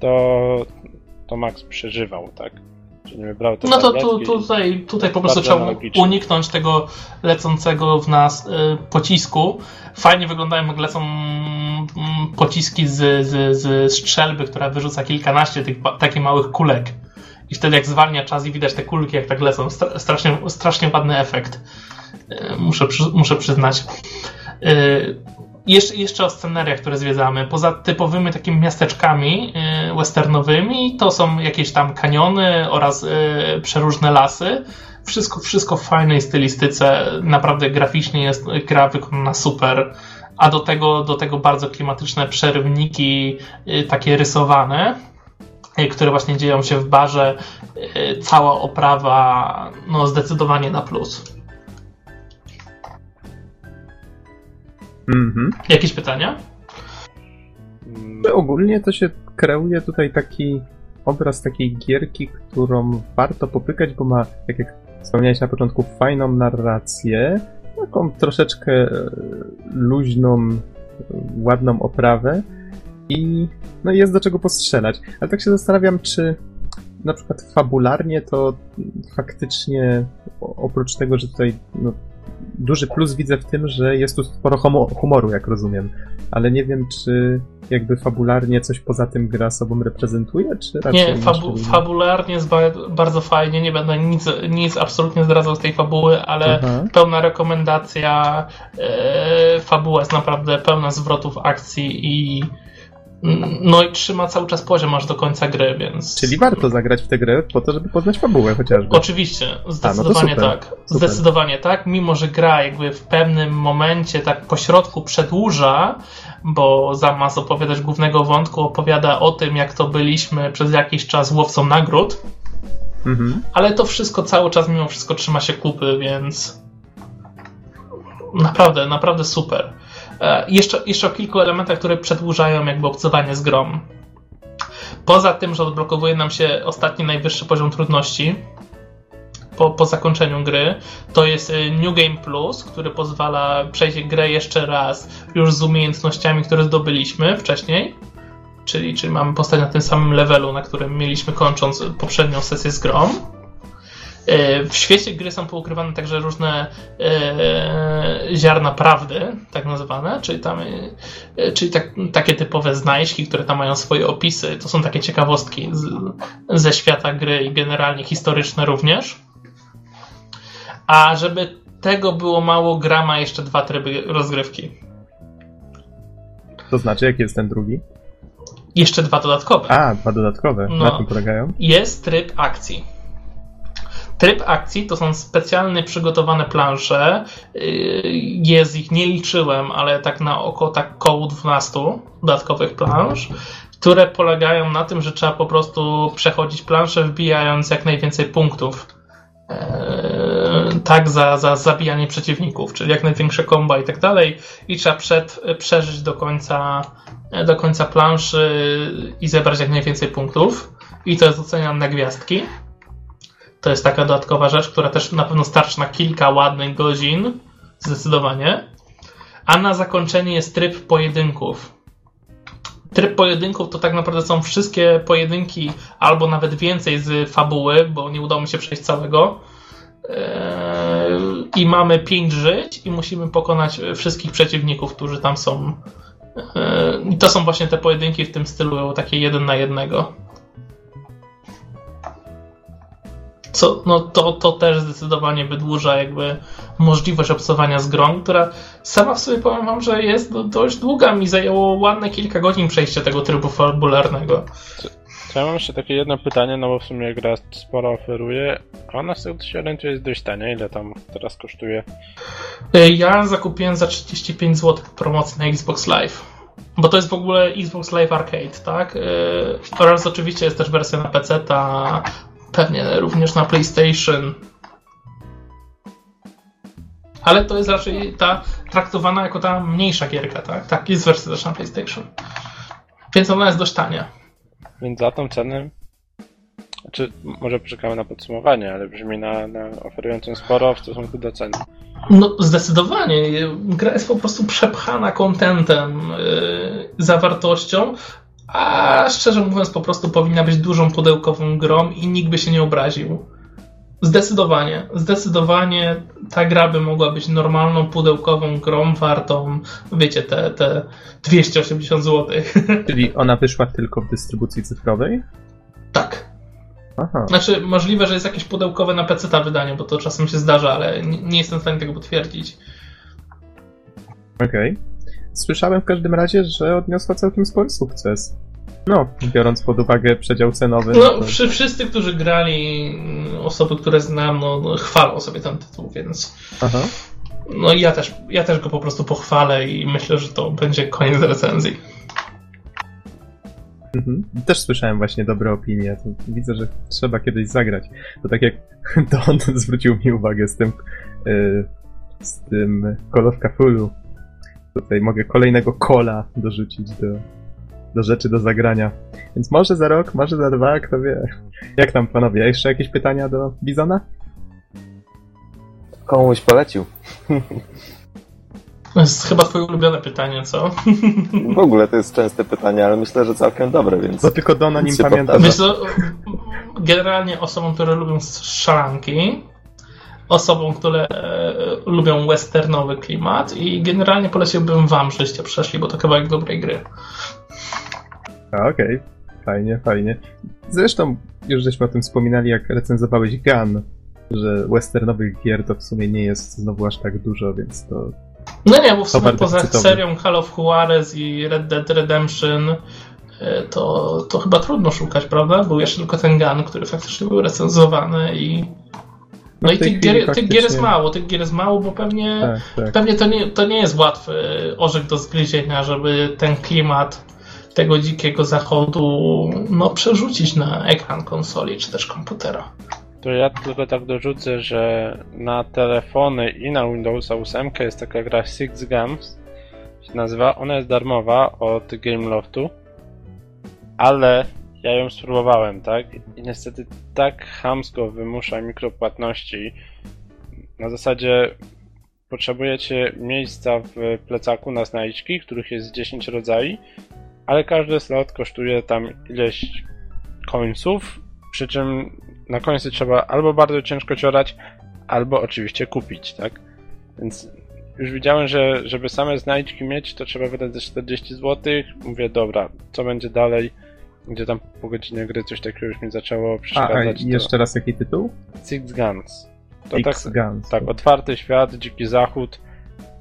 to, to Max przeżywał, tak? No to tu, tutaj, tutaj po prostu trzeba uniknąć tego lecącego w nas y, pocisku. Fajnie wyglądają jak lecą mm, pociski z, z, z strzelby, która wyrzuca kilkanaście tych takich małych kulek. I wtedy jak zwalnia czas i widać te kulki jak tak lecą. Strasznie, strasznie ładny efekt. Y, muszę, muszę przyznać. Jeszcze, jeszcze o scenariach, które zwiedzamy. Poza typowymi takimi miasteczkami y, westernowymi, to są jakieś tam kaniony oraz y, przeróżne lasy. Wszystko, wszystko w fajnej stylistyce. Naprawdę graficznie jest gra wykonana super. A do tego, do tego bardzo klimatyczne przerywniki, y, takie rysowane, które właśnie dzieją się w barze. Cała oprawa, no zdecydowanie na plus. Mhm. Jakieś pytania? Ogólnie to się kreuje tutaj taki obraz takiej gierki, którą warto popykać, bo ma, tak jak wspomniałeś na początku, fajną narrację, taką troszeczkę e, luźną, ładną oprawę i no jest do czego postrzelać. Ale tak się zastanawiam, czy na przykład fabularnie to faktycznie oprócz tego, że tutaj no, duży plus widzę w tym, że jest tu sporo humoru, jak rozumiem. Ale nie wiem, czy jakby fabularnie coś poza tym gra sobą reprezentuje, czy raczej... Nie, fabu fabularnie jest ba bardzo fajnie, nie będę nic, nic absolutnie zdradzał z tej fabuły, ale Aha. pełna rekomendacja. E, fabuła jest naprawdę pełna zwrotów akcji i no i trzyma cały czas poziom aż do końca gry, więc. Czyli warto zagrać w tę grę po to, żeby poznać fabułę chociażby. Oczywiście, zdecydowanie A, no tak. Super. Zdecydowanie tak, mimo że gra jakby w pewnym momencie tak pośrodku przedłuża, bo zamiast opowiadać głównego wątku, opowiada o tym, jak to byliśmy przez jakiś czas łowcą nagród. Mhm. Ale to wszystko cały czas mimo wszystko trzyma się kupy, więc naprawdę, naprawdę super. E, jeszcze, jeszcze o kilku elementach, które przedłużają jakby obcowanie z grom. Poza tym, że odblokowuje nam się ostatni najwyższy poziom trudności po, po zakończeniu gry, to jest e, New Game Plus, który pozwala przejść grę jeszcze raz już z umiejętnościami, które zdobyliśmy wcześniej. Czyli, czyli mamy postać na tym samym levelu, na którym mieliśmy kończąc poprzednią sesję z grom. E, w świecie gry są poukrywane także różne e, ziarna prawdy, tak nazywane, czyli, tam, e, czyli tak, takie typowe znajdźki, które tam mają swoje opisy. To są takie ciekawostki z, ze świata gry i generalnie historyczne również. A żeby tego było mało, gra ma jeszcze dwa tryby rozgrywki. To znaczy, jaki jest ten drugi? Jeszcze dwa dodatkowe. A, dwa dodatkowe. No. Na czym polegają? Jest tryb akcji. Tryb akcji to są specjalnie przygotowane plansze. Yy, Jest ich, nie liczyłem, ale tak na oko tak około 12 dodatkowych plansz, które polegają na tym, że trzeba po prostu przechodzić planszę, wbijając jak najwięcej punktów. Yy, Tak, za, za zabijanie przeciwników, czyli jak największe komba i tak dalej, i trzeba przed, przeżyć do końca, do końca planszy i zebrać jak najwięcej punktów. I to jest oceniane na gwiazdki. To jest taka dodatkowa rzecz, która też na pewno starczy na kilka ładnych godzin, zdecydowanie. A na zakończenie jest tryb pojedynków. Tryb pojedynków to tak naprawdę są wszystkie pojedynki, albo nawet więcej z fabuły, bo nie udało mi się przejść całego. Eee, I mamy 5 żyć i musimy pokonać wszystkich przeciwników, którzy tam są. Eee, I to są właśnie te pojedynki w tym stylu, takie jeden na jednego. Co, no to, to też zdecydowanie wydłuża jakby możliwość obcowania z grą, która sama w sobie powiem wam, że jest do, dość długa. Mi zajęło ładne kilka godzin przejście tego trybu fabularnego. Ja mam jeszcze takie jedno pytanie, no bo w sumie gra sporo oferuje, a ona z tego się orientuje jest dość tania, ile tam teraz kosztuje? Y, Ja zakupiłem za 35 zł promocji na Xbox Live. Bo to jest w ogóle Xbox Live Arcade, tak? Y, Oraz oczywiście jest też wersja na PC, ta pewnie również na PlayStation. Ale to jest raczej ta traktowana jako ta mniejsza gierka, tak? Tak, jest wersja też na PlayStation. Więc ona jest dość tania. Więc za tą cenę, czy może poczekamy na podsumowanie, ale brzmi na, na oferującą sporo w stosunku do ceny. No, zdecydowanie. Gra jest po prostu przepchana kontentem, yy, zawartością, a szczerze mówiąc, po prostu powinna być dużą pudełkową grą i nikt by się nie obraził. Zdecydowanie. Zdecydowanie ta gra by mogła być normalną pudełkową grą wartą, wiecie, te, te 280 zł. Czyli ona wyszła tylko w dystrybucji cyfrowej? tak. Aha. Znaczy, możliwe, że jest jakieś pudełkowe na PC wydanie, bo to czasem się zdarza, ale nie, nie jestem w stanie tego potwierdzić. Okej. Słyszałem w każdym razie, że odniosła całkiem spory sukces. No, biorąc pod uwagę przedział cenowy. No, to- przy, wszyscy, którzy grali, mm, osoby, które znam, no, no, chwalą sobie ten tytuł, więc Aha. no i ja też, ja też go po prostu pochwalę i myślę, że to będzie koniec recenzji. Mhm. Też słyszałem właśnie dobre opinie. To widzę, że trzeba kiedyś zagrać. To tak jak Don zwrócił mi uwagę z tym, yy, z tym Call of Cthulhu. Tutaj mogę kolejnego kola dorzucić do, do rzeczy do zagrania. Więc może za rok, może za dwa, kto wie. Jak tam panowie? Jeszcze jakieś pytania do Bizona? Komuś polecił. To jest chyba twoje ulubione pytanie, co? W ogóle to jest częste pytanie, ale myślę, że całkiem dobre, więc... Bo tylko Don o nim pamięta. Myślę, generalnie osobom, które lubią strzelanki, osobom, które e, lubią westernowy klimat i generalnie poleciłbym wam, żeście przeszli, bo to kawałek dobrej gry. Okej, fajnie, fajnie. Zresztą już żeśmy o tym wspominali, jak recenzowałeś Gun, że westernowych gier to w sumie nie jest znowu aż tak dużo, więc to No nie, bo w sumie poza cytowy. serią Call of Juarez i Red Dead Redemption e, to, to chyba trudno szukać, prawda? Był jeszcze tylko ten Gun, który faktycznie był recenzowany i no, No i tych gier, tych gier jest mało, tych gier jest mało, bo pewnie tak, tak. Pewnie to nie, to nie jest łatwy orzech do zgryzienia, żeby ten klimat tego dzikiego zachodu no, przerzucić na ekran konsoli czy też komputera. To ja tylko tak dorzucę, że na telefony i na Windowsa 8 jest taka gra Six Games, się nazywa. Ona jest darmowa od Gameloftu, ale ja ją spróbowałem, tak? I niestety tak chamsko wymusza mikropłatności. Na zasadzie potrzebujecie miejsca w plecaku na znajdźki, których jest 10 rodzajów, ale każdy slot kosztuje tam ileś końców, przy czym na końcu trzeba albo bardzo ciężko ciorać, albo oczywiście kupić, tak? Więc już widziałem, że żeby same znajdźki mieć, to trzeba wydać ze 40 zł. Mówię, dobra, co będzie dalej? Gdzie tam po godzinie gry coś takiego już mi zaczęło A, a przeszkadzać. to jeszcze raz jaki tytuł? Six Guns. To tak, X-Guns. tak, otwarty świat, dziki zachód.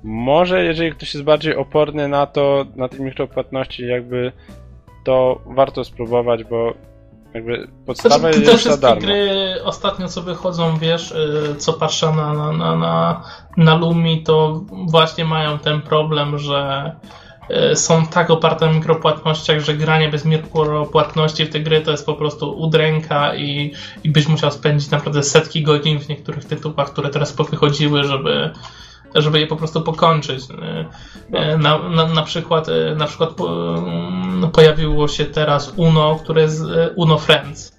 Może jeżeli ktoś jest bardziej oporny na to, na te mikropłatności, jakby to warto spróbować, bo jakby podstawa Znaczy, te jest za wszystkie darmo. gry ostatnio co wychodzą, wiesz, y, co patrzę na, na, na, na, na Lumi, to właśnie mają ten problem, że są tak oparte na mikropłatnościach, że granie bez mikropłatności w te gry to jest po prostu udręka i, i byś musiał spędzić naprawdę setki godzin w niektórych tytułach, które teraz powychodziły, żeby żeby je po prostu pokończyć. Y, y, Na, na, na przykład, na przykład po, mm, pojawiło się teraz Uno, które jest Uno Friends,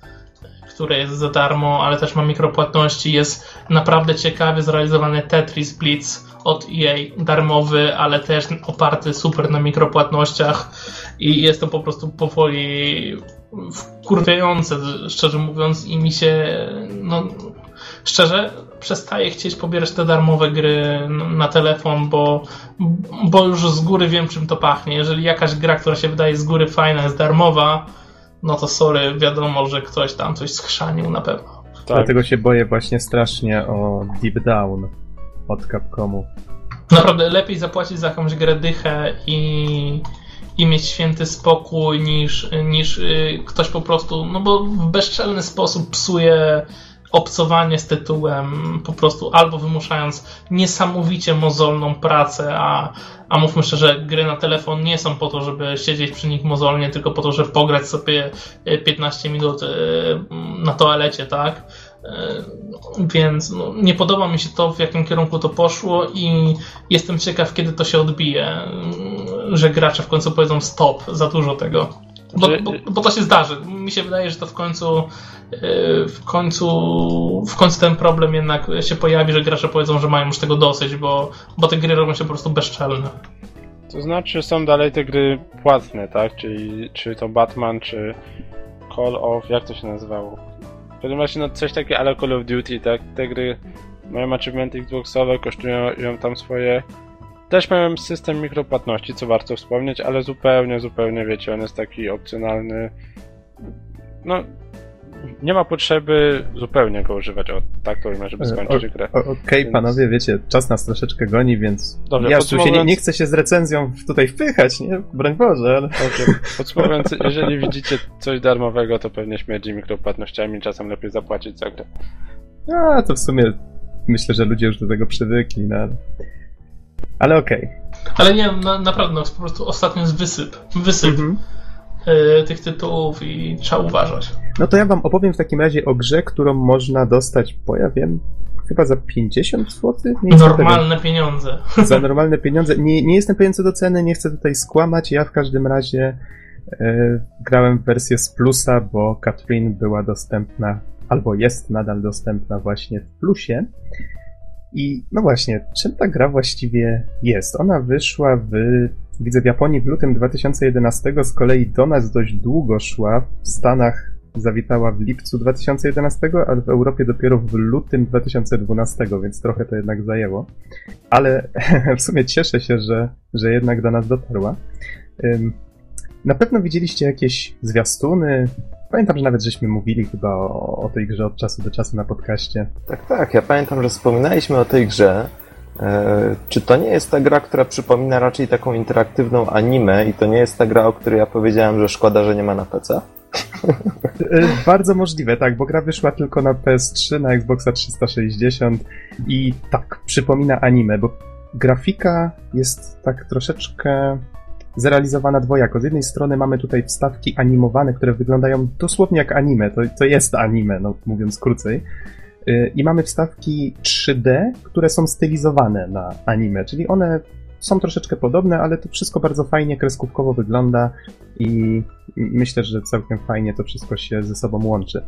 które jest za darmo, ale też ma mikropłatności. Jest naprawdę ciekawie zrealizowany Tetris Blitz od EA, darmowy, ale też oparty super na mikropłatnościach i jest to po prostu powoli wkurwiające, szczerze mówiąc, i mi się, no, szczerze, przestaję chcieć pobierać te darmowe gry na telefon, bo, bo już z góry wiem, czym to pachnie. Jeżeli jakaś gra, która się wydaje z góry fajna, jest darmowa, no to sorry, wiadomo, że ktoś tam coś schrzanił na pewno. Tak, Dlatego się boję właśnie strasznie o Deep Down od Capcomu. Naprawdę lepiej zapłacić za jakąś grę dychę i, i mieć święty spokój niż, niż y, ktoś po prostu, no bo w bezczelny sposób psuje obcowanie z tytułem, po prostu albo wymuszając niesamowicie mozolną pracę, a, a mówmy szczerze, gry na telefon nie są po to, żeby siedzieć przy nich mozolnie, tylko po to, żeby pograć sobie y, 15 minut y, na toalecie, tak? Y, Więc no, nie podoba mi się to, w jakim kierunku to poszło i jestem ciekaw, kiedy to się odbije, y, że gracze w końcu powiedzą stop, za dużo tego. Bo, Że- bo, bo to się zdarzy. Mi się wydaje, że to w końcu y, w końcu w końcu ten problem jednak się pojawi, że gracze powiedzą, że mają już tego dosyć, bo, bo te gry robią się po prostu bezczelne. To znaczy są dalej te gry płatne, tak? Czyli czy to Batman, czy Call of, jak to się nazywało? W każdym no coś takiego ale Call of Duty, tak? Te gry mają achievementy Xboxowe, kosztują ją tam swoje. Też mają system mikropłatności, co warto wspomnieć, ale zupełnie, zupełnie wiecie, on jest taki opcjonalny. No, nie ma potrzeby zupełnie go używać, o tak to ujmę, żeby skończyć o- grę. Okej, Więc- panowie, wiecie, czas nas troszeczkę goni, więc Dobra, ja tu się nie, podsumowując- nie chcę się z recenzją tutaj wpychać, nie? Broń Boże, ale... Podsumowując, jeżeli widzicie coś darmowego, to pewnie śmierdzi mikropłatnościami, czasem lepiej zapłacić za grę. A, to w sumie myślę, że ludzie już do tego przywykli, no. ale- Ale okej. Ale nie, na, naprawdę, no, po prostu ostatnio jest wysyp. Wysyp Mhm. y, tych tytułów i trzeba uważać. No to ja wam opowiem w takim razie o grze, którą można dostać, bo ja wiem, chyba za 50 zł? Nie Normalne pieniądze. pewien. Za normalne pieniądze. Nie, nie jestem pewien co do ceny, nie chcę tutaj skłamać. Ja w każdym razie e, grałem w wersję z plusa, bo Katrin była dostępna, albo jest nadal dostępna właśnie w plusie. I no właśnie, czym ta gra właściwie jest? Ona wyszła w, widzę w Japonii w lutym 2011, z kolei do nas dość długo szła. W Stanach zawitała w lipcu 2011, a w Europie dopiero w lutym 2012, więc trochę to jednak zajęło. Ale w sumie cieszę się, że, że jednak do nas dotarła. Na pewno widzieliście jakieś zwiastuny. Pamiętam, że nawet żeśmy mówili chyba o, o tej grze od czasu do czasu na podcaście. Tak, tak, ja pamiętam, że wspominaliśmy o tej grze. E, czy to nie jest ta gra, która przypomina raczej taką interaktywną anime i to nie jest ta gra, o której ja powiedziałem, że szkoda, że nie ma na PC? Y, Bardzo możliwe, tak, bo gra wyszła tylko na PS3, na Xboxa 360 i tak, przypomina anime, bo grafika jest tak troszeczkę zrealizowana dwojako. Z jednej strony mamy tutaj wstawki animowane, które wyglądają dosłownie jak anime, to, to jest anime, no mówiąc krócej. Y, I mamy wstawki 3D, które są stylizowane na anime, czyli one są troszeczkę podobne, ale to wszystko bardzo fajnie kreskówkowo wygląda i myślę, że całkiem fajnie to wszystko się ze sobą łączy.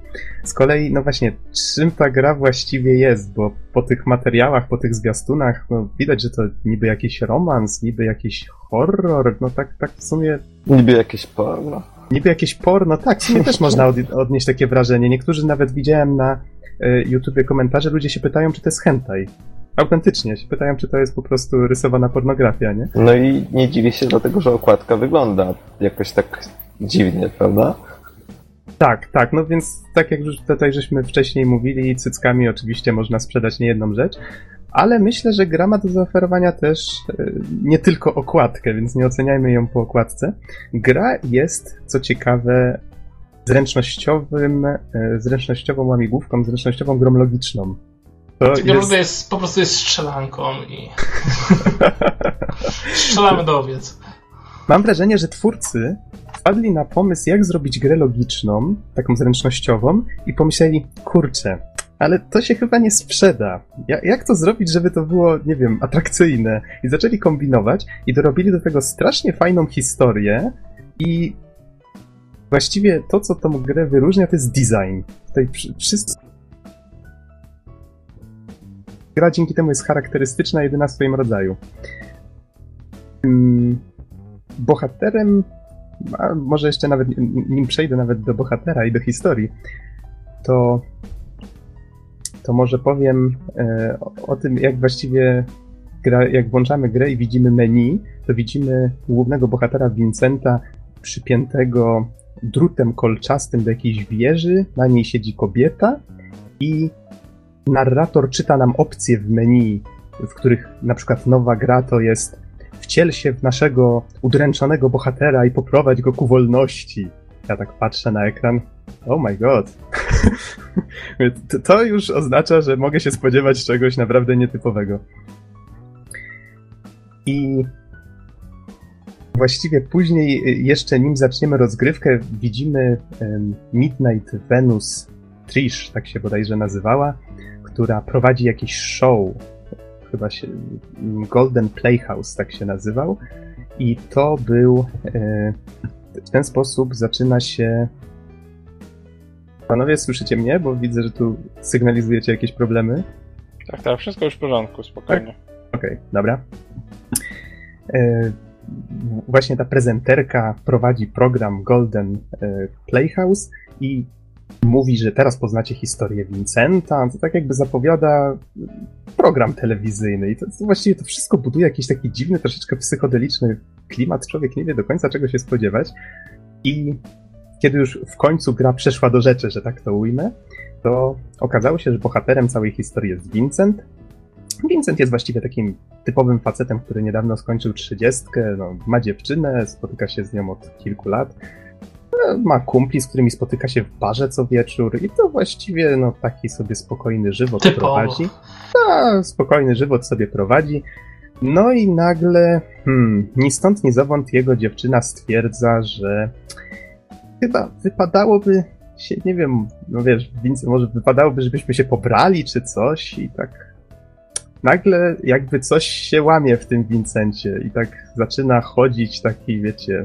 Z kolei, no właśnie, czym ta gra właściwie jest, bo po tych materiałach, po tych zwiastunach, no widać, że to niby jakiś romans, niby jakiś horror, no tak, tak w sumie Niby jakieś porno. Niby jakieś porno, tak, w sumie też można od, odnieść takie wrażenie. Niektórzy nawet widziałem na YouTubie komentarze, ludzie się pytają, czy to jest hentai. Autentycznie się pytają, czy to jest po prostu rysowana pornografia, nie? No i nie dziwię się dlatego, że okładka wygląda jakoś tak dziwnie, prawda? Tak, tak, no więc tak jak już tutaj żeśmy wcześniej mówili, cyckami oczywiście można sprzedać niejedną rzecz, ale myślę, że gra ma do zaoferowania też e, nie tylko okładkę, więc nie oceniajmy ją po okładce. Gra jest, co ciekawe, zręcznościowym, e, zręcznościową łamigłówką, zręcznościową grą logiczną. To jest... jest... po prostu jest strzelanką i strzelamy do owiec. Mam wrażenie, że twórcy wpadli na pomysł, jak zrobić grę logiczną, taką zręcznościową i pomyśleli, kurczę, ale to się chyba nie sprzeda. Jak to zrobić, żeby to było, nie wiem, atrakcyjne? I zaczęli kombinować i dorobili do tego strasznie fajną historię i właściwie to, co tą grę wyróżnia, to jest design. Tutaj wszyscy gra dzięki temu jest charakterystyczna, jedyna w swoim rodzaju. Hmm, bohaterem, a może jeszcze nawet, nim przejdę nawet do bohatera i do historii, to to może powiem e, o, tym, jak właściwie gra, jak włączamy grę i widzimy menu, to widzimy głównego bohatera Vincenta przypiętego drutem kolczastym do jakiejś wieży, na niej siedzi kobieta i narrator czyta nam opcje w menu, w których na przykład nowa gra to jest wciel się w naszego udręczonego bohatera i poprowadź go ku wolności. Ja tak patrzę na ekran. Oh my god. to już oznacza, że mogę się spodziewać czegoś naprawdę nietypowego. I właściwie później, jeszcze nim zaczniemy rozgrywkę, widzimy Midnight Venus Trish, tak się bodajże nazywała, która prowadzi jakiś show. Chyba się Golden Playhouse tak się nazywał. I to był e, w ten sposób zaczyna się. Panowie, słyszycie mnie? Bo widzę, że tu sygnalizujecie jakieś problemy. Tak, tak, wszystko już w porządku, spokojnie. Tak? Okej, okay, dobra. Właśnie ta prezenterka prowadzi program Golden e, Playhouse i mówi, że teraz poznacie historię Vincenta. To tak jakby zapowiada program telewizyjny. I to, to właściwie to wszystko buduje jakiś taki dziwny, troszeczkę psychodeliczny klimat. Człowiek nie wie do końca czego się spodziewać. I kiedy już w końcu gra przeszła do rzeczy, że tak to ujmę, to okazało się, że bohaterem całej historii jest Vincent. Vincent jest właściwie takim typowym facetem, który niedawno skończył trzydziestkę, no, ma dziewczynę, spotyka się z nią od kilku lat ma kumpli, z którymi spotyka się w barze co wieczór i to właściwie no, taki sobie spokojny żywot Typowo. prowadzi. No, spokojny żywot sobie prowadzi. No i nagle, hmm, ni stąd, ni zowąd jego dziewczyna stwierdza, że chyba wypadałoby się, nie wiem, no wiesz, Vincent, może wypadałoby, żebyśmy się pobrali czy coś i tak nagle jakby coś się łamie w tym Vincencie i tak zaczyna chodzić taki, wiecie,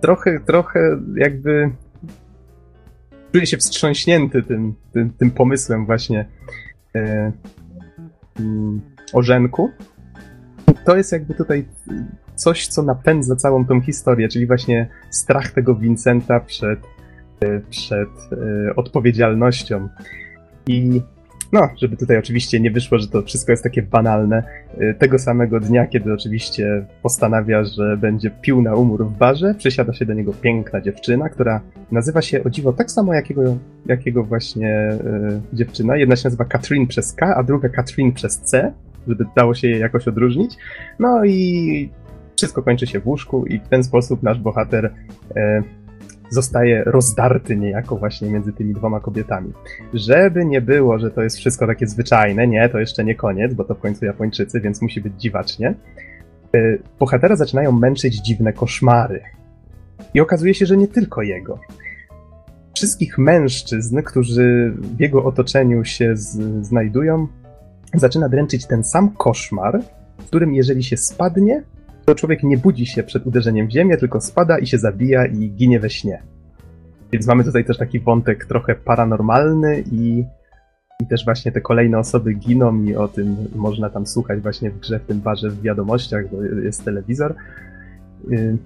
trochę, trochę jakby czuję się wstrząśnięty tym, tym, tym pomysłem właśnie e, mm, Orzenku. To jest jakby tutaj coś, co napędza całą tą historię, czyli właśnie strach tego Vincenta przed, e, przed e, odpowiedzialnością. I no, żeby tutaj oczywiście nie wyszło, że to wszystko jest takie banalne. Y, tego samego dnia, kiedy oczywiście postanawia, że będzie pił na umór w barze, przysiada się do niego piękna dziewczyna, która nazywa się o dziwo tak samo jakiego, jakiego właśnie y, dziewczyna. Jedna się nazywa Katrin przez K, a druga Katrin przez C, żeby dało się je jakoś odróżnić. No i wszystko kończy się w łóżku i w ten sposób nasz bohater y, zostaje rozdarty niejako właśnie między tymi dwoma kobietami. Żeby nie było, że to jest wszystko takie zwyczajne, nie, to jeszcze nie koniec, bo to w końcu Japończycy, więc musi być dziwacznie. E, bohatera zaczynają męczyć dziwne koszmary. I okazuje się, że nie tylko jego. Wszystkich mężczyzn, którzy w jego otoczeniu się z, znajdują, zaczyna dręczyć ten sam koszmar, w którym jeżeli się spadnie, to człowiek nie budzi się przed uderzeniem w ziemię, tylko spada i się zabija i ginie we śnie. Więc mamy tutaj też taki wątek trochę paranormalny i, i też właśnie te kolejne osoby giną i o tym można tam słuchać właśnie w grze, w tym barze w wiadomościach, bo jest telewizor. Y,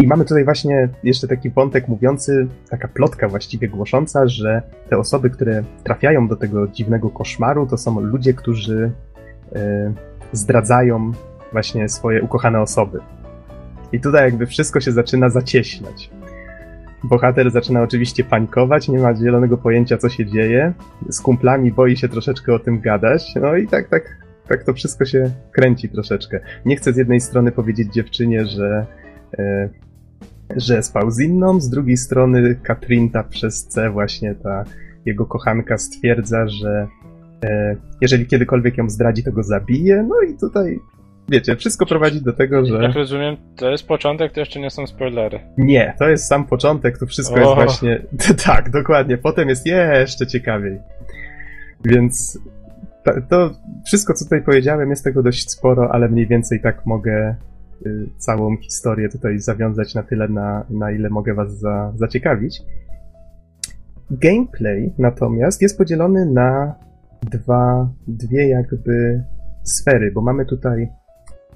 I mamy tutaj właśnie jeszcze taki wątek mówiący, taka plotka właściwie głosząca, że te osoby, które trafiają do tego dziwnego koszmaru, to są ludzie, którzy e, zdradzają właśnie swoje ukochane osoby. I tutaj jakby wszystko się zaczyna zacieśniać. Bohater zaczyna oczywiście panikować, nie ma zielonego pojęcia, co się dzieje. Z kumplami boi się troszeczkę o tym gadać. No i tak, tak, tak to wszystko się kręci troszeczkę. Nie chcę z jednej strony powiedzieć dziewczynie, że, e, że spał z inną, z drugiej strony Katrinta przez C, właśnie ta jego kochanka, stwierdza, że e, jeżeli kiedykolwiek ją zdradzi, to go zabije. No i tutaj wiecie, wszystko prowadzi do tego, że... Jak rozumiem, to jest początek, to jeszcze nie są spoilery. Nie, to jest sam początek, to wszystko O. jest właśnie... tak, dokładnie, potem jest jeszcze ciekawiej. Więc to, wszystko, co tutaj powiedziałem, jest tego dość sporo, ale mniej więcej tak mogę y, całą historię tutaj zawiązać na tyle, na, na ile mogę was za, zaciekawić. Gameplay natomiast jest podzielony na dwa, dwie jakby sfery, bo mamy tutaj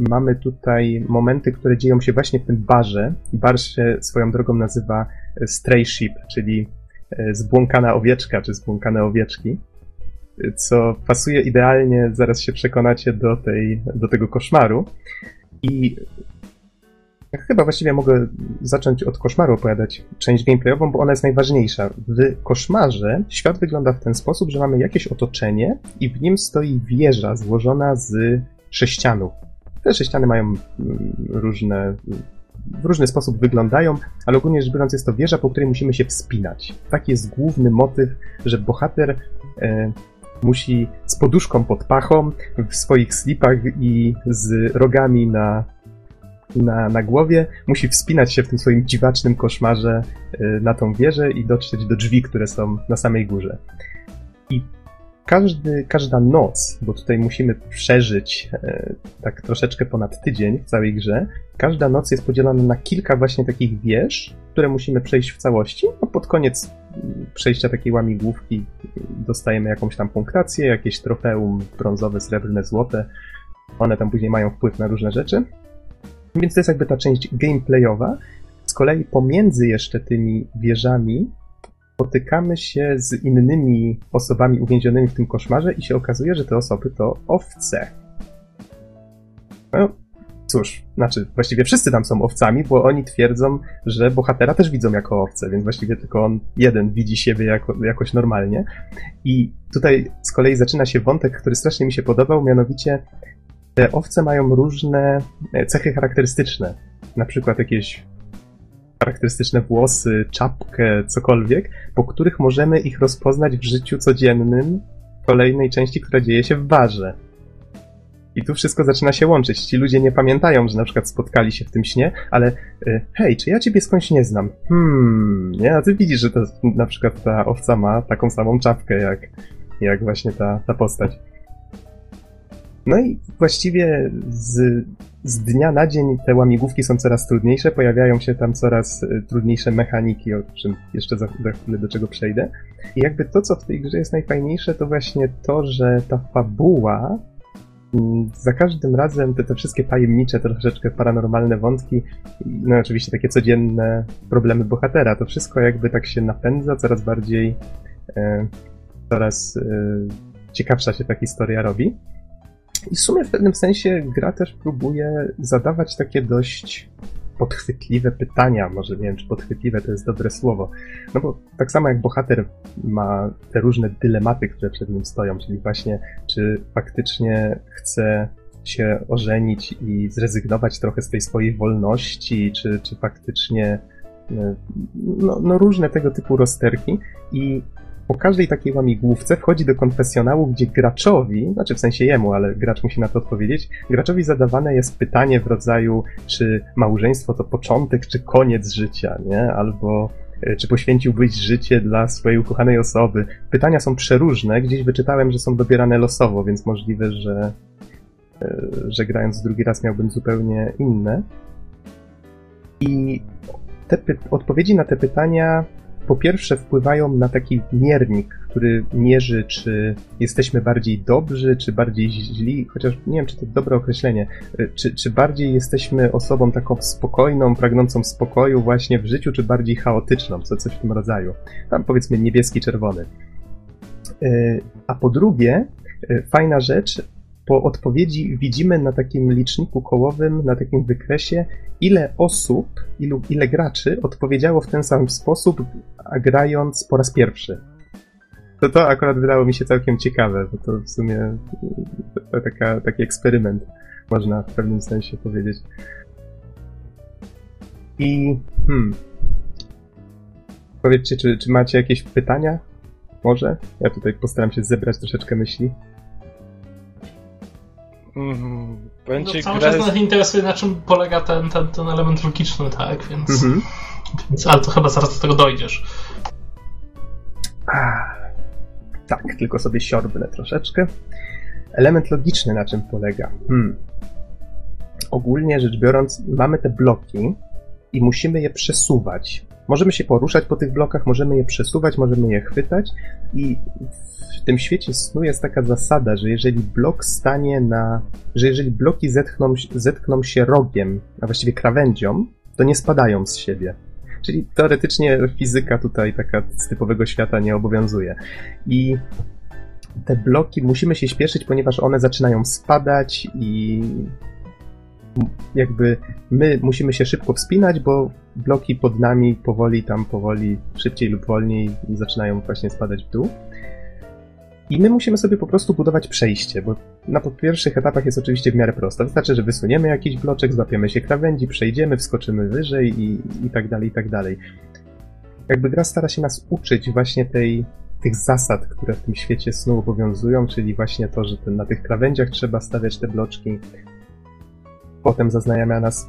mamy tutaj momenty, które dzieją się właśnie w tym barze. Bar się swoją drogą nazywa e, Stray Sheep, czyli e, zbłąkana owieczka, czy zbłąkane owieczki, e, co pasuje idealnie, zaraz się przekonacie, do, tej, do tego koszmaru. I chyba właściwie mogę zacząć od koszmaru opowiadać część gameplayową, bo ona jest najważniejsza. W koszmarze świat wygląda w ten sposób, że mamy jakieś otoczenie i w nim stoi wieża złożona z sześcianów. Te sześciany mają mm, różne, w różny sposób wyglądają, ale ogólnie rzecz biorąc jest to wieża, po której musimy się wspinać. Taki jest główny motyw, że bohater e, musi z poduszką pod pachą, w swoich slipach i z rogami na, na, na głowie, musi wspinać się w tym swoim dziwacznym koszmarze e, na tą wieżę i dotrzeć do drzwi, które są na samej górze. I każdy, każda noc, bo tutaj musimy przeżyć e, tak troszeczkę ponad tydzień w całej grze, każda noc jest podzielona na kilka właśnie takich wież, które musimy przejść w całości, a pod koniec przejścia takiej łamigłówki dostajemy jakąś tam punktację, jakieś trofeum brązowe, srebrne, złote. One tam później mają wpływ na różne rzeczy. Więc to jest jakby ta część gameplayowa. Z kolei pomiędzy jeszcze tymi wieżami spotykamy się z innymi osobami uwięzionymi w tym koszmarze i się okazuje, że te osoby to owce. No, cóż, znaczy, właściwie wszyscy tam są owcami, bo oni twierdzą, że bohatera też widzą jako owce, więc właściwie tylko on jeden widzi siebie jako, jakoś normalnie. I tutaj z kolei zaczyna się wątek, który strasznie mi się podobał, mianowicie te owce mają różne e, cechy charakterystyczne. Na przykład jakieś charakterystyczne włosy, czapkę, cokolwiek, po których możemy ich rozpoznać w życiu codziennym kolejnej części, która dzieje się w barze. I tu wszystko zaczyna się łączyć. Ci ludzie nie pamiętają, że na przykład spotkali się w tym śnie, ale y, hej, czy ja ciebie skądś nie znam? Hmm, nie? A ty widzisz, że to na przykład ta owca ma taką samą czapkę jak, jak właśnie ta, ta postać. No i właściwie z, z dnia na dzień te łamigłówki są coraz trudniejsze, pojawiają się tam coraz y, trudniejsze mechaniki, o czym jeszcze za, za chwilę do czego przejdę. I jakby to, co w tej grze jest najfajniejsze, to właśnie to, że ta fabuła mm, za każdym razem te, te wszystkie tajemnicze, troszeczkę paranormalne wątki, no oczywiście takie codzienne problemy bohatera, to wszystko jakby tak się napędza, coraz bardziej, e, coraz e, ciekawsza się ta historia robi. I w sumie w pewnym sensie gra też próbuje zadawać takie dość podchwytliwe pytania, może nie wiem, czy podchwytliwe to jest dobre słowo. No bo tak samo jak bohater ma te różne dylematy, które przed nim stoją, czyli właśnie, czy faktycznie chce się ożenić i zrezygnować trochę z tej swojej wolności, czy, czy faktycznie e, no, no różne tego typu rozterki i po każdej takiej łamigłówce wchodzi do konfesjonału, gdzie graczowi, znaczy w sensie jemu, ale gracz musi na to odpowiedzieć, graczowi zadawane jest pytanie w rodzaju, czy małżeństwo to początek, czy koniec życia, nie? Albo e, czy poświęciłbyś życie dla swojej ukochanej osoby. Pytania są przeróżne, gdzieś wyczytałem, że są dobierane losowo, więc możliwe, że, e, że grając drugi raz miałbym zupełnie inne. I te odpowiedzi na te pytania po pierwsze wpływają na taki miernik, który mierzy, czy jesteśmy bardziej dobrzy, czy bardziej źli, chociaż nie wiem, czy to dobre określenie, czy, czy bardziej jesteśmy osobą taką spokojną, pragnącą spokoju właśnie w życiu, czy bardziej chaotyczną, co coś w tym rodzaju. Tam powiedzmy niebieski, czerwony. E, a po drugie, e, fajna rzecz, po odpowiedzi widzimy na takim liczniku kołowym, na takim wykresie, ile osób, ilu, ile graczy odpowiedziało w ten sam sposób, grając po raz pierwszy. To to akurat wydało mi się całkiem ciekawe, bo to w sumie to taka, taki eksperyment, można w pewnym sensie powiedzieć. I hmm. Powiedzcie, czy, czy macie jakieś pytania? Może? Ja tutaj postaram się zebrać troszeczkę myśli. Mm, no, cały czas nas interesuje, na czym polega ten, ten, ten element logiczny, tak? Więc, mhm. więc, ale to chyba zaraz do tego dojdziesz. tak, tylko sobie siorbnę troszeczkę. Element logiczny na czym polega? Hmm. Ogólnie rzecz biorąc, mamy te bloki i musimy je przesuwać. Możemy się poruszać po tych blokach, możemy je przesuwać, możemy je chwytać i w tym świecie snu jest taka zasada, że jeżeli blok stanie na, że jeżeli bloki zetkną, zetkną się rogiem, a właściwie krawędzią, to nie spadają z siebie. Czyli teoretycznie fizyka tutaj taka z typowego świata nie obowiązuje. I te bloki musimy się śpieszyć, ponieważ one zaczynają spadać i jakby my musimy się szybko wspinać, bo bloki pod nami powoli tam, powoli, szybciej lub wolniej zaczynają właśnie spadać w dół. I my musimy sobie po prostu budować przejście, bo na pierwszych etapach jest oczywiście w miarę prosto. Wystarczy, że wysuniemy jakiś bloczek, złapiemy się krawędzi, przejdziemy, wskoczymy wyżej i, i tak dalej, i tak dalej. Jakby gra stara się nas uczyć właśnie tej, tych zasad, które w tym świecie snu obowiązują, czyli właśnie to, że ten, na tych krawędziach trzeba stawiać te bloczki. Potem zaznajamia nas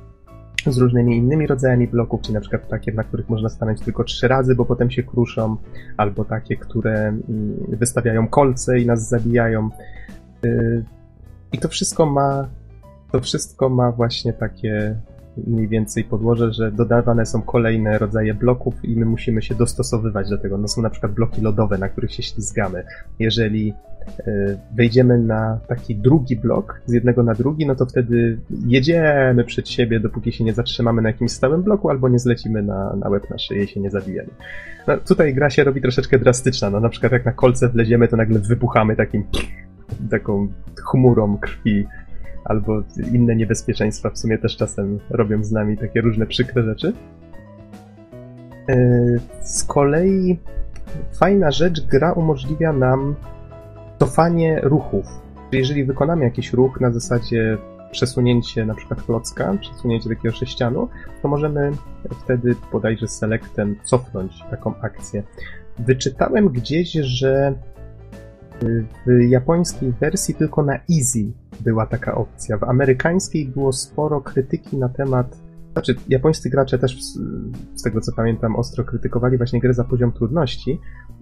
z różnymi innymi rodzajami bloków, czy na przykład takie, na których można stanąć tylko trzy razy, bo potem się kruszą, albo takie, które mm, wystawiają kolce i nas zabijają. Y, I to wszystko ma, to wszystko ma właśnie takie mniej więcej podłoże, że dodawane są kolejne rodzaje bloków i my musimy się dostosowywać do tego. No są na przykład bloki lodowe, na których się ślizgamy. Jeżeli e, wejdziemy na taki drugi blok, z jednego na drugi, no to wtedy jedziemy przed siebie, dopóki się nie zatrzymamy na jakimś stałym bloku, albo nie zlecimy na, na łeb na szyję i się nie zabijemy. No, tutaj gra się robi troszeczkę drastyczna, no na przykład jak na kolce wleziemy, to nagle wybuchamy takim taką chmurą krwi albo inne niebezpieczeństwa w sumie też czasem robią z nami takie różne przykre rzeczy. E, z kolei fajna rzecz, gra umożliwia nam cofanie ruchów. Jeżeli wykonamy jakiś ruch na zasadzie przesunięcie na przykład klocka, przesunięcie takiego sześcianu, to możemy wtedy bodajże selectem cofnąć taką akcję. Wyczytałem gdzieś, że w japońskiej wersji tylko na Easy była taka opcja. W amerykańskiej było sporo krytyki na temat. Znaczy, japońscy gracze też, z tego co pamiętam, ostro krytykowali właśnie grę za poziom trudności.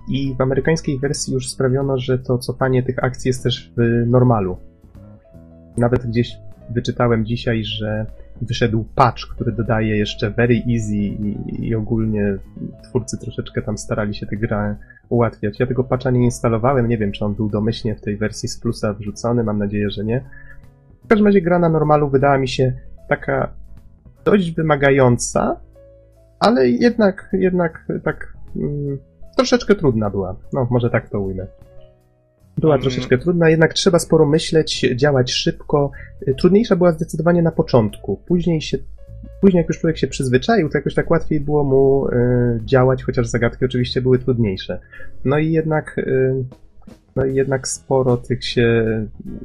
I w amerykańskiej wersji już sprawiono, że to cofanie tych akcji jest też w normalu. Nawet gdzieś wyczytałem dzisiaj, że wyszedł patch, który dodaje jeszcze very easy i, i ogólnie twórcy troszeczkę tam starali się tę grę ułatwiać. Ja tego patcha nie instalowałem, nie wiem czy on był domyślnie w tej wersji z plusa wrzucony, mam nadzieję, że nie. W każdym razie gra na normalu wydała mi się taka dość wymagająca, ale jednak, jednak tak mm, troszeczkę trudna była. No, może tak to ujmę. Była mm. troszeczkę trudna, jednak trzeba sporo myśleć, działać szybko. Trudniejsza była zdecydowanie na początku. Później się Później, jak już człowiek się przyzwyczaił, to jakoś tak łatwiej było mu y, działać, chociaż zagadki oczywiście były trudniejsze. No i jednak, y, no i jednak sporo tych się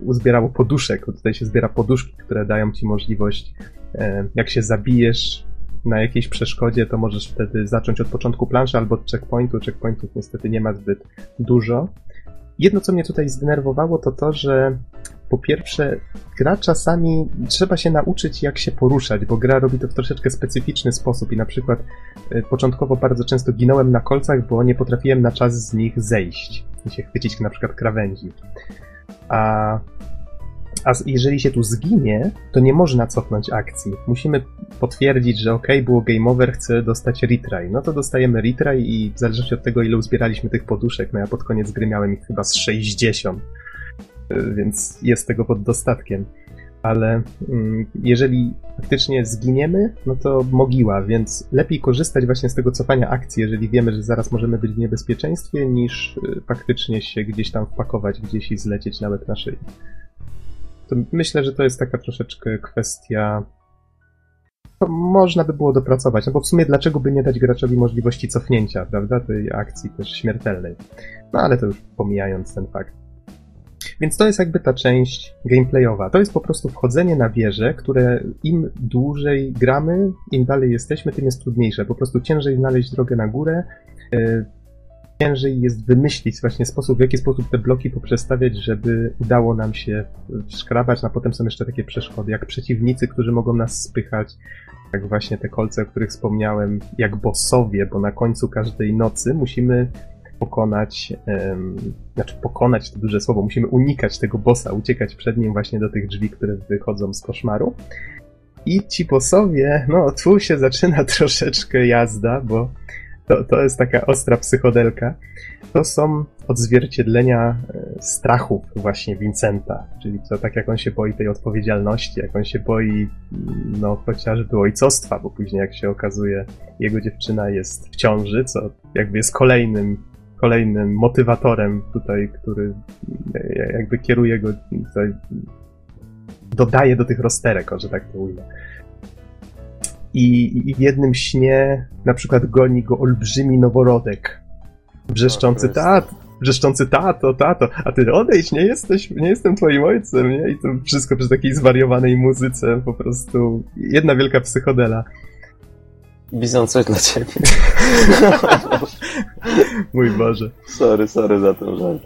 uzbierało poduszek. Tutaj się zbiera poduszki, które dają ci możliwość, y, jak się zabijesz na jakiejś przeszkodzie, to możesz wtedy zacząć od początku planszy albo od checkpointu. Checkpointów niestety nie ma zbyt dużo. Jedno, co mnie tutaj zdenerwowało, to to, że po pierwsze, gra czasami trzeba się nauczyć, jak się poruszać, bo gra robi to w troszeczkę specyficzny sposób i na przykład y, początkowo bardzo często ginąłem na kolcach, bo nie potrafiłem na czas z nich zejść i się chwycić na przykład krawędzi. A a jeżeli się tu zginie, to nie można cofnąć akcji. Musimy potwierdzić, że ok, było game over, chcę dostać retry. No to dostajemy retry i w zależności od tego, ile uzbieraliśmy tych poduszek, no ja pod koniec gry miałem ich chyba z 60, y, więc jest tego pod dostatkiem. Ale mm, jeżeli faktycznie zginiemy, no to mogiła, więc lepiej korzystać właśnie z tego cofania akcji, jeżeli wiemy, że zaraz możemy być w niebezpieczeństwie, niż y, faktycznie się gdzieś tam wpakować gdzieś i zlecieć nawet na szyi. To myślę, że to jest taka troszeczkę kwestia to można by było dopracować, no bo w sumie dlaczego by nie dać graczowi możliwości cofnięcia, prawda, tej akcji też śmiertelnej. No ale to już pomijając ten fakt. Więc to jest jakby ta część gameplayowa. To jest po prostu wchodzenie na wieżę, które im dłużej gramy, im dalej jesteśmy, tym jest trudniejsze. Po prostu ciężej znaleźć drogę na górę, yy, ciężej jest wymyślić właśnie sposób, w jaki sposób te bloki poprzestawiać, żeby udało nam się szkrabać, a potem są jeszcze takie przeszkody, jak przeciwnicy, którzy mogą nas spychać, jak właśnie te kolce, o których wspomniałem, jak bossowie, bo na końcu każdej nocy musimy pokonać, um, znaczy pokonać to duże słowo, musimy unikać tego bossa, uciekać przed nim właśnie do tych drzwi, które wychodzą z koszmaru. I ci bossowie, no tu się zaczyna troszeczkę jazda, bo to, to jest taka ostra psychodelka. To są odzwierciedlenia e, strachów właśnie Vincenta, czyli to tak jak on się boi tej odpowiedzialności, jak on się boi mm, no chociażby ojcostwa, bo później jak się okazuje jego dziewczyna jest w ciąży, co jakby jest kolejnym kolejnym motywatorem tutaj, który e, jakby kieruje go tutaj, dodaje do tych rozterek, o, że tak to ujmę i, i w jednym śnie na przykład goni go olbrzymi noworodek. Wrzeszczący tat, wrzeszczący tato, tato, a ty odejdź, nie jesteś, nie jestem twoim ojcem, nie? I to wszystko przy takiej zwariowanej muzyce, po prostu jedna wielka psychodela. Bizon, coś dla ciebie. Mój Boże. Sorry, sorry za ten żart.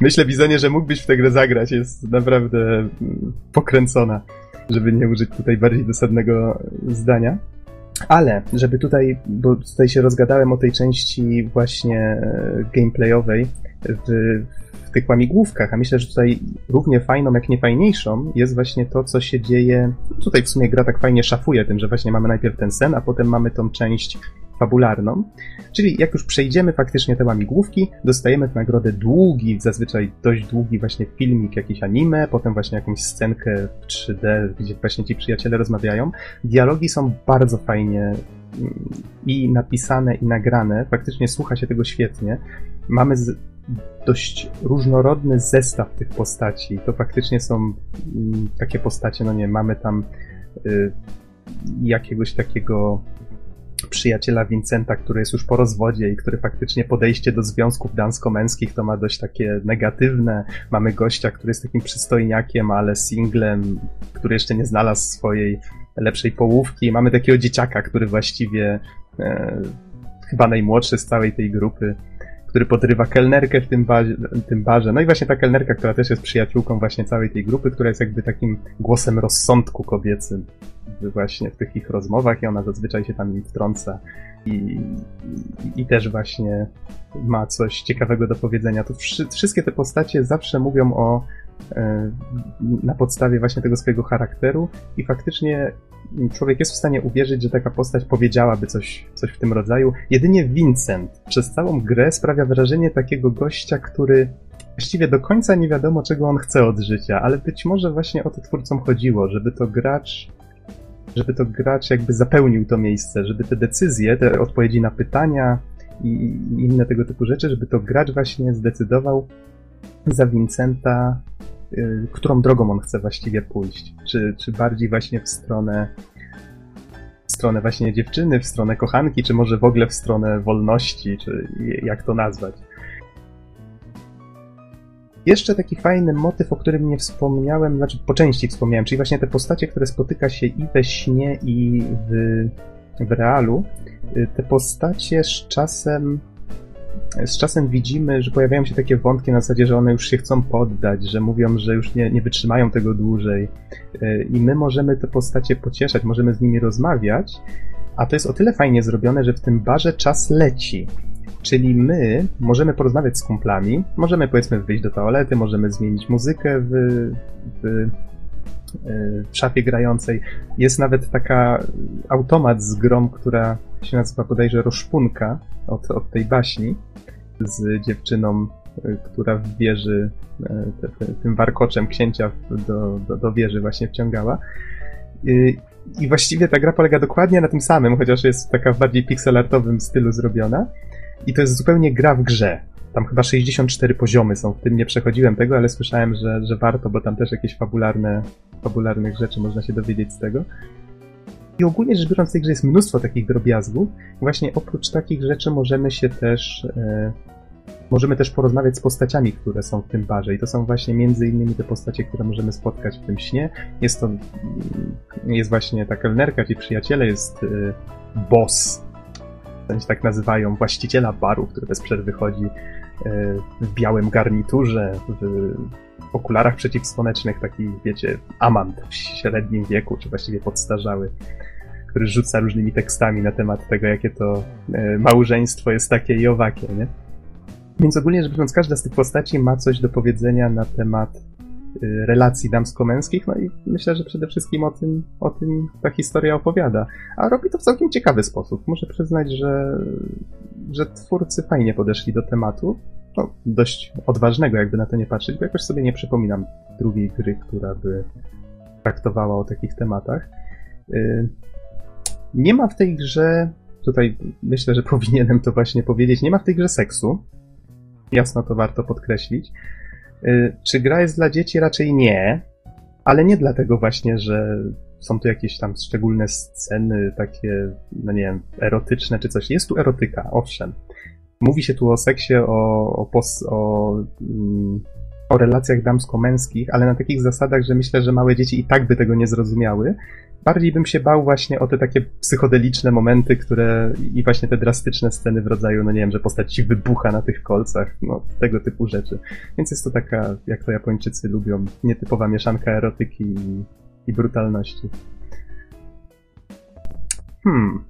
Myślę, Bizonie, że mógłbyś w tę grę zagrać, jest naprawdę mm, pokręcona żeby nie użyć tutaj bardziej dosadnego zdania. Ale, żeby tutaj, bo tutaj się rozgadałem o tej części właśnie e, gameplayowej w, w tych łamigłówkach, a myślę, że tutaj równie fajną, jak nie fajniejszą jest właśnie to, co się dzieje. Tutaj w sumie gra tak fajnie szafuje tym, że właśnie mamy najpierw ten sen, a potem mamy tą część fabularną. Czyli jak już przejdziemy faktycznie te łamigłówki, dostajemy w nagrodę długi, zazwyczaj dość długi właśnie filmik, jakiś anime, potem właśnie jakąś scenkę w 3D, gdzie właśnie ci przyjaciele rozmawiają. Dialogi są bardzo fajnie mm, i napisane, i nagrane. Faktycznie słucha się tego świetnie. Mamy z, dość różnorodny zestaw tych postaci. To faktycznie są mm, takie postacie, no nie, mamy tam y, jakiegoś takiego przyjaciela Vincenta, który jest już po rozwodzie i który faktycznie podejście do związków damsko-męskich to ma dość takie negatywne. Mamy gościa, który jest takim przystojniakiem, ale singlem, który jeszcze nie znalazł swojej lepszej połówki. Mamy takiego dzieciaka, który właściwie e, chyba najmłodszy z całej tej grupy który podrywa kelnerkę w tym, tym barze. No i właśnie ta kelnerka, która też jest przyjaciółką właśnie całej tej grupy, która jest jakby takim głosem rozsądku kobiecym właśnie w tych ich rozmowach i ona zazwyczaj się tam im wtrąca i, i, i też właśnie ma coś ciekawego do powiedzenia. To wszy, wszystkie te postacie zawsze mówią o e, na podstawie właśnie tego swojego charakteru i faktycznie człowiek jest w stanie uwierzyć, że taka postać powiedziałaby coś, coś w tym rodzaju. Jedynie Vincent przez całą grę sprawia wrażenie takiego gościa, który właściwie do końca nie wiadomo, czego on chce od życia, ale być może właśnie o to twórcom chodziło, żeby to gracz żeby to gracz jakby zapełnił to miejsce, żeby te decyzje, te odpowiedzi na pytania i inne tego typu rzeczy, żeby to gracz właśnie zdecydował za Vincenta, y, którą drogą on chce właściwie pójść. Czy, czy bardziej właśnie w stronę w stronę właśnie dziewczyny, w stronę kochanki, czy może w ogóle w stronę wolności, czy jak to nazwać. Jeszcze taki fajny motyw, o którym nie wspomniałem, znaczy po części wspomniałem, czyli właśnie te postacie, które spotyka się i we śnie, i w, w realu. Y, te postacie z czasem z czasem widzimy, że pojawiają się takie wątki na zasadzie, że one już się chcą poddać, że mówią, że już nie, nie wytrzymają tego dłużej. Y, I my możemy te postacie pocieszać, możemy z nimi rozmawiać, a to jest o tyle fajnie zrobione, że w tym barze czas leci. Czyli my możemy porozmawiać z kumplami, możemy powiedzmy wyjść do toalety, możemy zmienić muzykę w, w, w szafie grającej. Jest nawet taka automat z grom, która się nazywa bodajże Roszpunka od, od tej baśni z dziewczyną, która w wieży te, te, tym warkoczem księcia do, do, do wieży właśnie wciągała. I właściwie ta gra polega dokładnie na tym samym, chociaż jest taka w bardziej pixelartowym stylu zrobiona. I to jest zupełnie gra w grze. Tam chyba 64 poziomy są w tym, nie przechodziłem tego, ale słyszałem, że, że warto, bo tam też jakieś fabularne, fabularnych rzeczy można się dowiedzieć z tego. I ogólnie rzecz biorąc w tej grze jest mnóstwo takich drobiazgów. Właśnie oprócz takich rzeczy możemy się też e, możemy też porozmawiać z postaciami, które są w tym barze i to są właśnie między innymi te postacie, które możemy spotkać w tym śnie. Jest to, jest właśnie ta kelnerka, ci przyjaciele, jest y, boss, się tak nazywają, właściciela baru, który bez przerwy chodzi y, w białym garniturze, w okularach przeciwsłonecznych, taki, wiecie, amant w średnim wieku, czy właściwie podstarzały który rzuca różnymi tekstami na temat tego, jakie to y, małżeństwo jest takie i owakie, nie? Więc ogólnie rzecz biorąc, każda z tych postaci ma coś do powiedzenia na temat relacji damsko-męskich, no i myślę, że przede wszystkim o tym, o tym ta historia opowiada. A robi to w całkiem ciekawy sposób. Muszę przyznać, że, że twórcy fajnie podeszli do tematu. No, dość odważnego, jakby na to nie patrzeć, bo jakoś sobie nie przypominam drugiej gry, która by traktowała o takich tematach. Y, nie ma w tej grze, tutaj myślę, że powinienem to właśnie powiedzieć, nie ma w tej grze seksu jasno to warto podkreślić. Y, czy gra jest dla dzieci? Raczej nie, ale nie dlatego właśnie, że są tu jakieś tam szczególne sceny, takie, no nie wiem, erotyczne czy coś. Jest tu erotyka, owszem. Mówi się tu o seksie, o, o, pos, o, mm, o relacjach damsko-męskich, ale na takich zasadach, że myślę, że małe dzieci i tak by tego nie zrozumiały. Bardziej bym się bał właśnie o te takie psychodeliczne momenty, które i właśnie te drastyczne sceny w rodzaju, no nie wiem, że postać ci wybucha na tych kolcach, no tego typu rzeczy. Więc jest to taka, jak to Japończycy lubią, nietypowa mieszanka erotyki i, i brutalności. Hmm.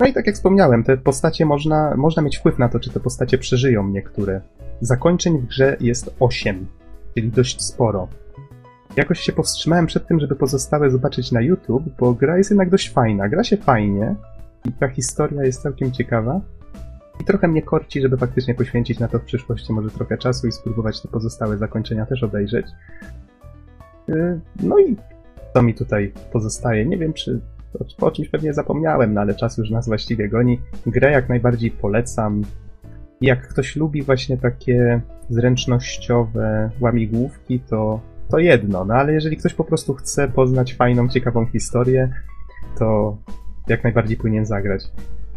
No i tak jak wspomniałem, te postacie można, można mieć wpływ na to, czy te postacie przeżyją niektóre. Zakończeń w grze jest 8, czyli dość sporo. Jakoś się powstrzymałem przed tym, żeby pozostałe zobaczyć na YouTube, bo gra jest jednak dość fajna. Gra się fajnie i ta historia jest całkiem ciekawa. I trochę mnie korci, żeby faktycznie poświęcić na to w przyszłości może trochę czasu i spróbować te pozostałe zakończenia też obejrzeć. Y, no i co mi tutaj pozostaje? Nie wiem, czy o, o czymś pewnie zapomniałem, no ale czas już nas właściwie goni. Grę jak najbardziej polecam. Jak ktoś lubi właśnie takie zręcznościowe łamigłówki, to to jedno, no ale jeżeli ktoś po prostu chce poznać fajną, ciekawą historię, to jak najbardziej powinien zagrać.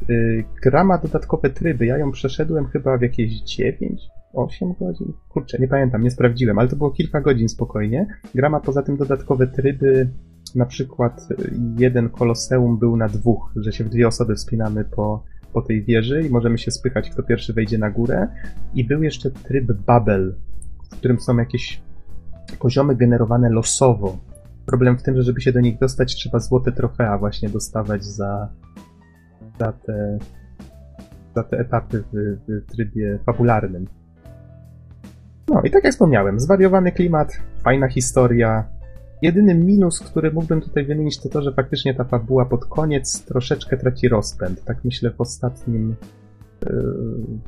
Yy, gra ma dodatkowe tryby, ja ją przeszedłem chyba w jakieś 9, 8 godzin? Kurczę, nie pamiętam, nie sprawdziłem, ale to było kilka godzin spokojnie. Gra ma poza tym dodatkowe tryby, na przykład y, jeden koloseum był na dwóch, że się w dwie osoby wspinamy po, po tej wieży i możemy się spychać, kto pierwszy wejdzie na górę. I był jeszcze tryb Babel, w którym są jakieś poziomy generowane losowo. Problem w tym, że żeby się do nich dostać, trzeba złote trofea właśnie dostawać za, za, te, za te etapy w, w trybie fabularnym. No i tak jak wspomniałem, zwariowany klimat, fajna historia. Jedyny minus, który mógłbym tutaj wymienić, to to, że faktycznie ta fabuła pod koniec troszeczkę traci rozpęd. Tak myślę w ostatnim, yy,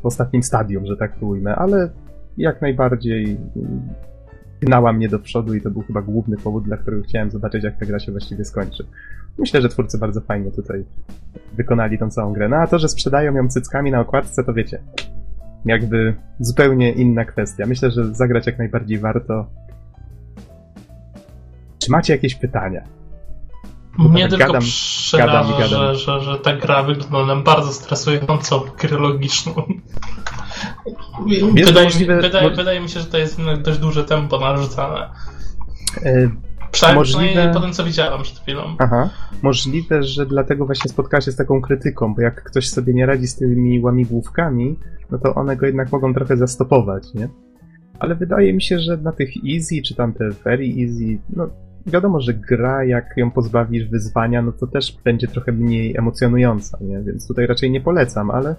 w ostatnim stadium, że tak to ujmę, ale jak najbardziej gnała mnie do przodu i to był chyba główny powód, dla którego chciałem zobaczyć, jak ta gra się właściwie skończy. Myślę, że twórcy bardzo fajnie tutaj wykonali tą całą grę. No a to, że sprzedają ją cyckami na okładce, to wiecie, jakby zupełnie inna kwestia. Myślę, że zagrać jak najbardziej warto. Czy macie jakieś pytania? Mnie tylko gadam, przeraża, gadam gadam. Że, że, że ta gra wygląda na bardzo stresującą grę logiczną. Wydaje, możliwe, wydaje, mo... wydaje, mi się, że to jest dość duże tempo narzucane. E, Przynajmniej, możliwe... po tym, co widziałem przed chwilą. Aha. Możliwe, że dlatego właśnie spotkała się z taką krytyką, bo jak ktoś sobie nie radzi z tymi łamigłówkami, no to one go jednak mogą trochę zastopować, nie? Ale wydaje mi się, że na tych easy, czy tam te very easy, no wiadomo, że gra, jak ją pozbawisz wyzwania, no to też będzie trochę mniej emocjonująca, nie? Więc tutaj raczej nie polecam, ale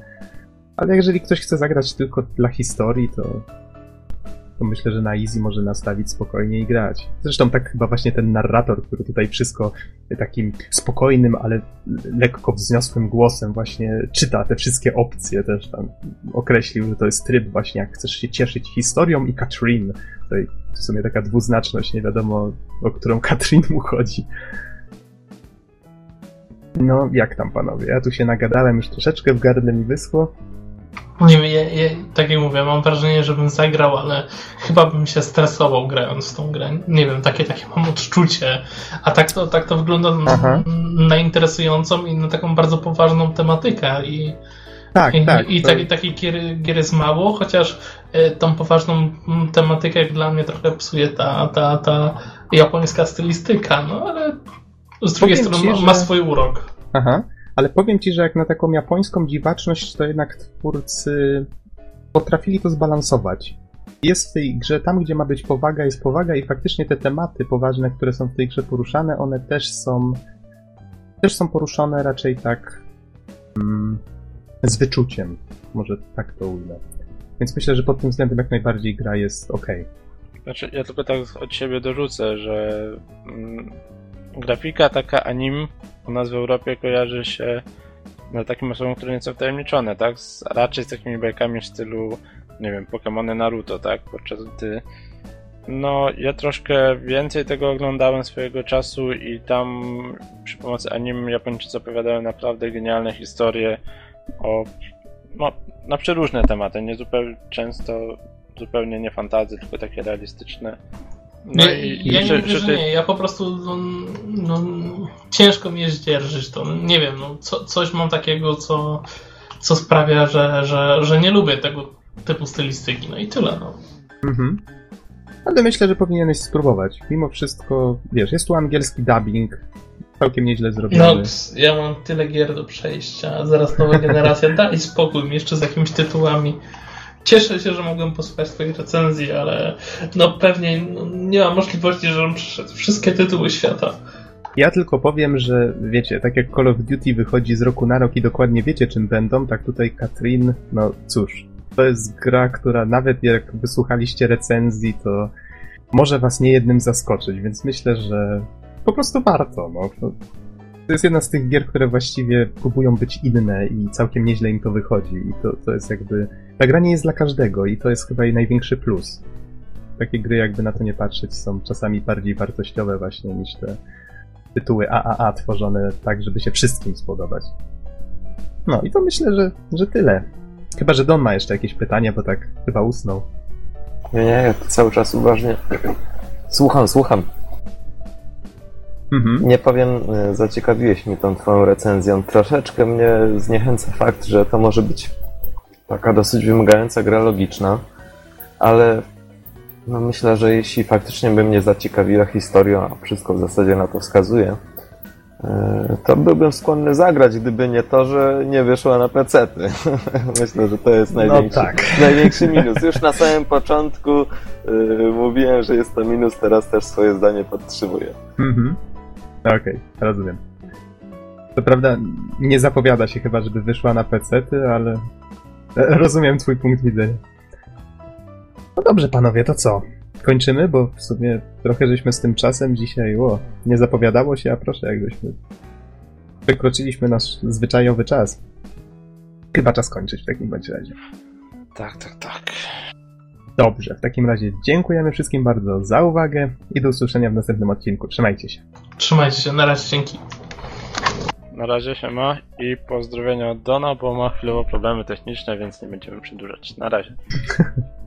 ale jeżeli ktoś chce zagrać tylko dla historii, to, to myślę, że na easy może nastawić spokojnie i grać. Zresztą tak chyba właśnie ten narrator, który tutaj wszystko takim spokojnym, ale lekko wzniosłym głosem właśnie czyta te wszystkie opcje też tam określił, że to jest tryb właśnie jak chcesz się cieszyć historią i Katrin. Tutaj w sumie taka dwuznaczność, nie wiadomo o którą Katrin mu chodzi. No, jak tam panowie? Ja tu się nagadałem już troszeczkę, w gardle mi wyschło. Nie wiem, ja, ja, tak jak mówię, mam wrażenie, że bym zagrał, ale chyba bym się stresował grając w tą grę. Nie wiem, takie, takie mam odczucie. A tak to, tak to wygląda na, na, interesującą i na taką bardzo poważną tematykę. I, tak, i, tak. I, i takiej gier, gier jest mało, chociaż y, tą poważną tematykę dla mnie trochę psuje ta, ta, ta japońska stylistyka, no ale z drugiej Powiem strony ci, ma, ma swój urok. Aha. Ale powiem ci, że jak na taką japońską dziwaczność, to jednak twórcy potrafili to zbalansować. Jest w tej grze, tam gdzie ma być powaga, jest powaga i faktycznie te tematy poważne, które są w tej grze poruszane, one też są też są poruszone raczej tak mm, z wyczuciem. Może tak to ujmę. Więc myślę, że pod tym względem jak najbardziej gra jest ok. Znaczy, ja tylko tak od siebie dorzucę, że mm, grafika taka anim u nas w Europie kojarzy się na takim osobom, które nie są wtajemniczone, tak? Z, raczej z takimi bajkami w stylu, nie wiem, Pokémony Naruto, tak? Podczas gdy no, ja troszkę więcej tego oglądałem swojego czasu i tam przy pomocy anim Japończycy opowiadają naprawdę genialne historie o no, na przeróżne tematy, nie zupełnie często zupełnie nie fantazy, tylko takie realistyczne. No ja, i, ja nie mówię, że nie, ja po prostu no, no, ciężko mi jest zdzierżyć to. Nie wiem, no, co, coś mam takiego, co, co sprawia, że, że, że nie lubię tego typu stylistyki. No i tyle. No. Mhm. Ale myślę, że powinieneś spróbować. Mimo wszystko, wiesz, jest tu angielski dubbing, całkiem nieźle zrobiony. No, ja mam tyle gier do przejścia, zaraz nowa generacja, daj spokój mi jeszcze z jakimiś tytułami. Cieszę się, że mogłem posłuchać Twoich recenzji, ale no pewnie nie ma możliwości, żebym przeszedł wszystkie tytuły świata. Ja tylko powiem, że wiecie, tak jak Call of Duty wychodzi z roku na rok i dokładnie wiecie czym będą, tak tutaj Katrin, no cóż, to jest gra, która nawet jak wysłuchaliście recenzji, to może was nie jednym zaskoczyć, więc myślę, że po prostu warto. No. To jest jedna z tych gier, które właściwie próbują być inne i całkiem nieźle im to wychodzi. I to, to jest jakby. Ta gra nie jest dla każdego i to jest chyba jej największy plus. Takie gry, jakby na to nie patrzeć, są czasami bardziej wartościowe właśnie niż te tytuły AAA tworzone tak, żeby się wszystkim spodobać. No i to myślę, że, że tyle. Chyba, że Don ma jeszcze jakieś pytania, bo tak chyba usnął. Nie, nie, ja cały czas uważnie słucham, słucham. Mhm. Nie powiem, e, zaciekawiłeś mnie tą twoją recenzją. Troszeczkę mnie zniechęca fakt, że to może być taka dosyć wymagająca gra logiczna, ale no myślę, że jeśli faktycznie by mnie zaciekawiła historia, a wszystko w zasadzie na to wskazuje, e, to byłbym skłonny zagrać, gdyby nie to, że nie wyszła na pecety. Myślę, że to jest największy, no tak. największy minus. Już na samym początku yy, mówiłem, że jest to minus, teraz też swoje zdanie podtrzymuję. Mhm. Okej, okay, rozumiem. To prawda, nie zapowiada się chyba, żeby wyszła na PC, ale rozumiem twój punkt widzenia. No dobrze, panowie, to co? Kończymy, bo w sumie trochę żeśmy z tym czasem dzisiaj, o, nie zapowiadało się, a proszę, jakbyśmy przekroczyliśmy nasz zwyczajowy czas. Chyba czas kończyć w takim bądź razie. Tak, tak, tak. Dobrze, w takim razie dziękujemy wszystkim bardzo za uwagę i do usłyszenia w następnym odcinku. Trzymajcie się. Trzymajcie się, na razie, dzięki. Na razie się ma i pozdrowienia od Dona, bo ma chwilowo problemy techniczne, więc nie będziemy przedłużać. Na razie.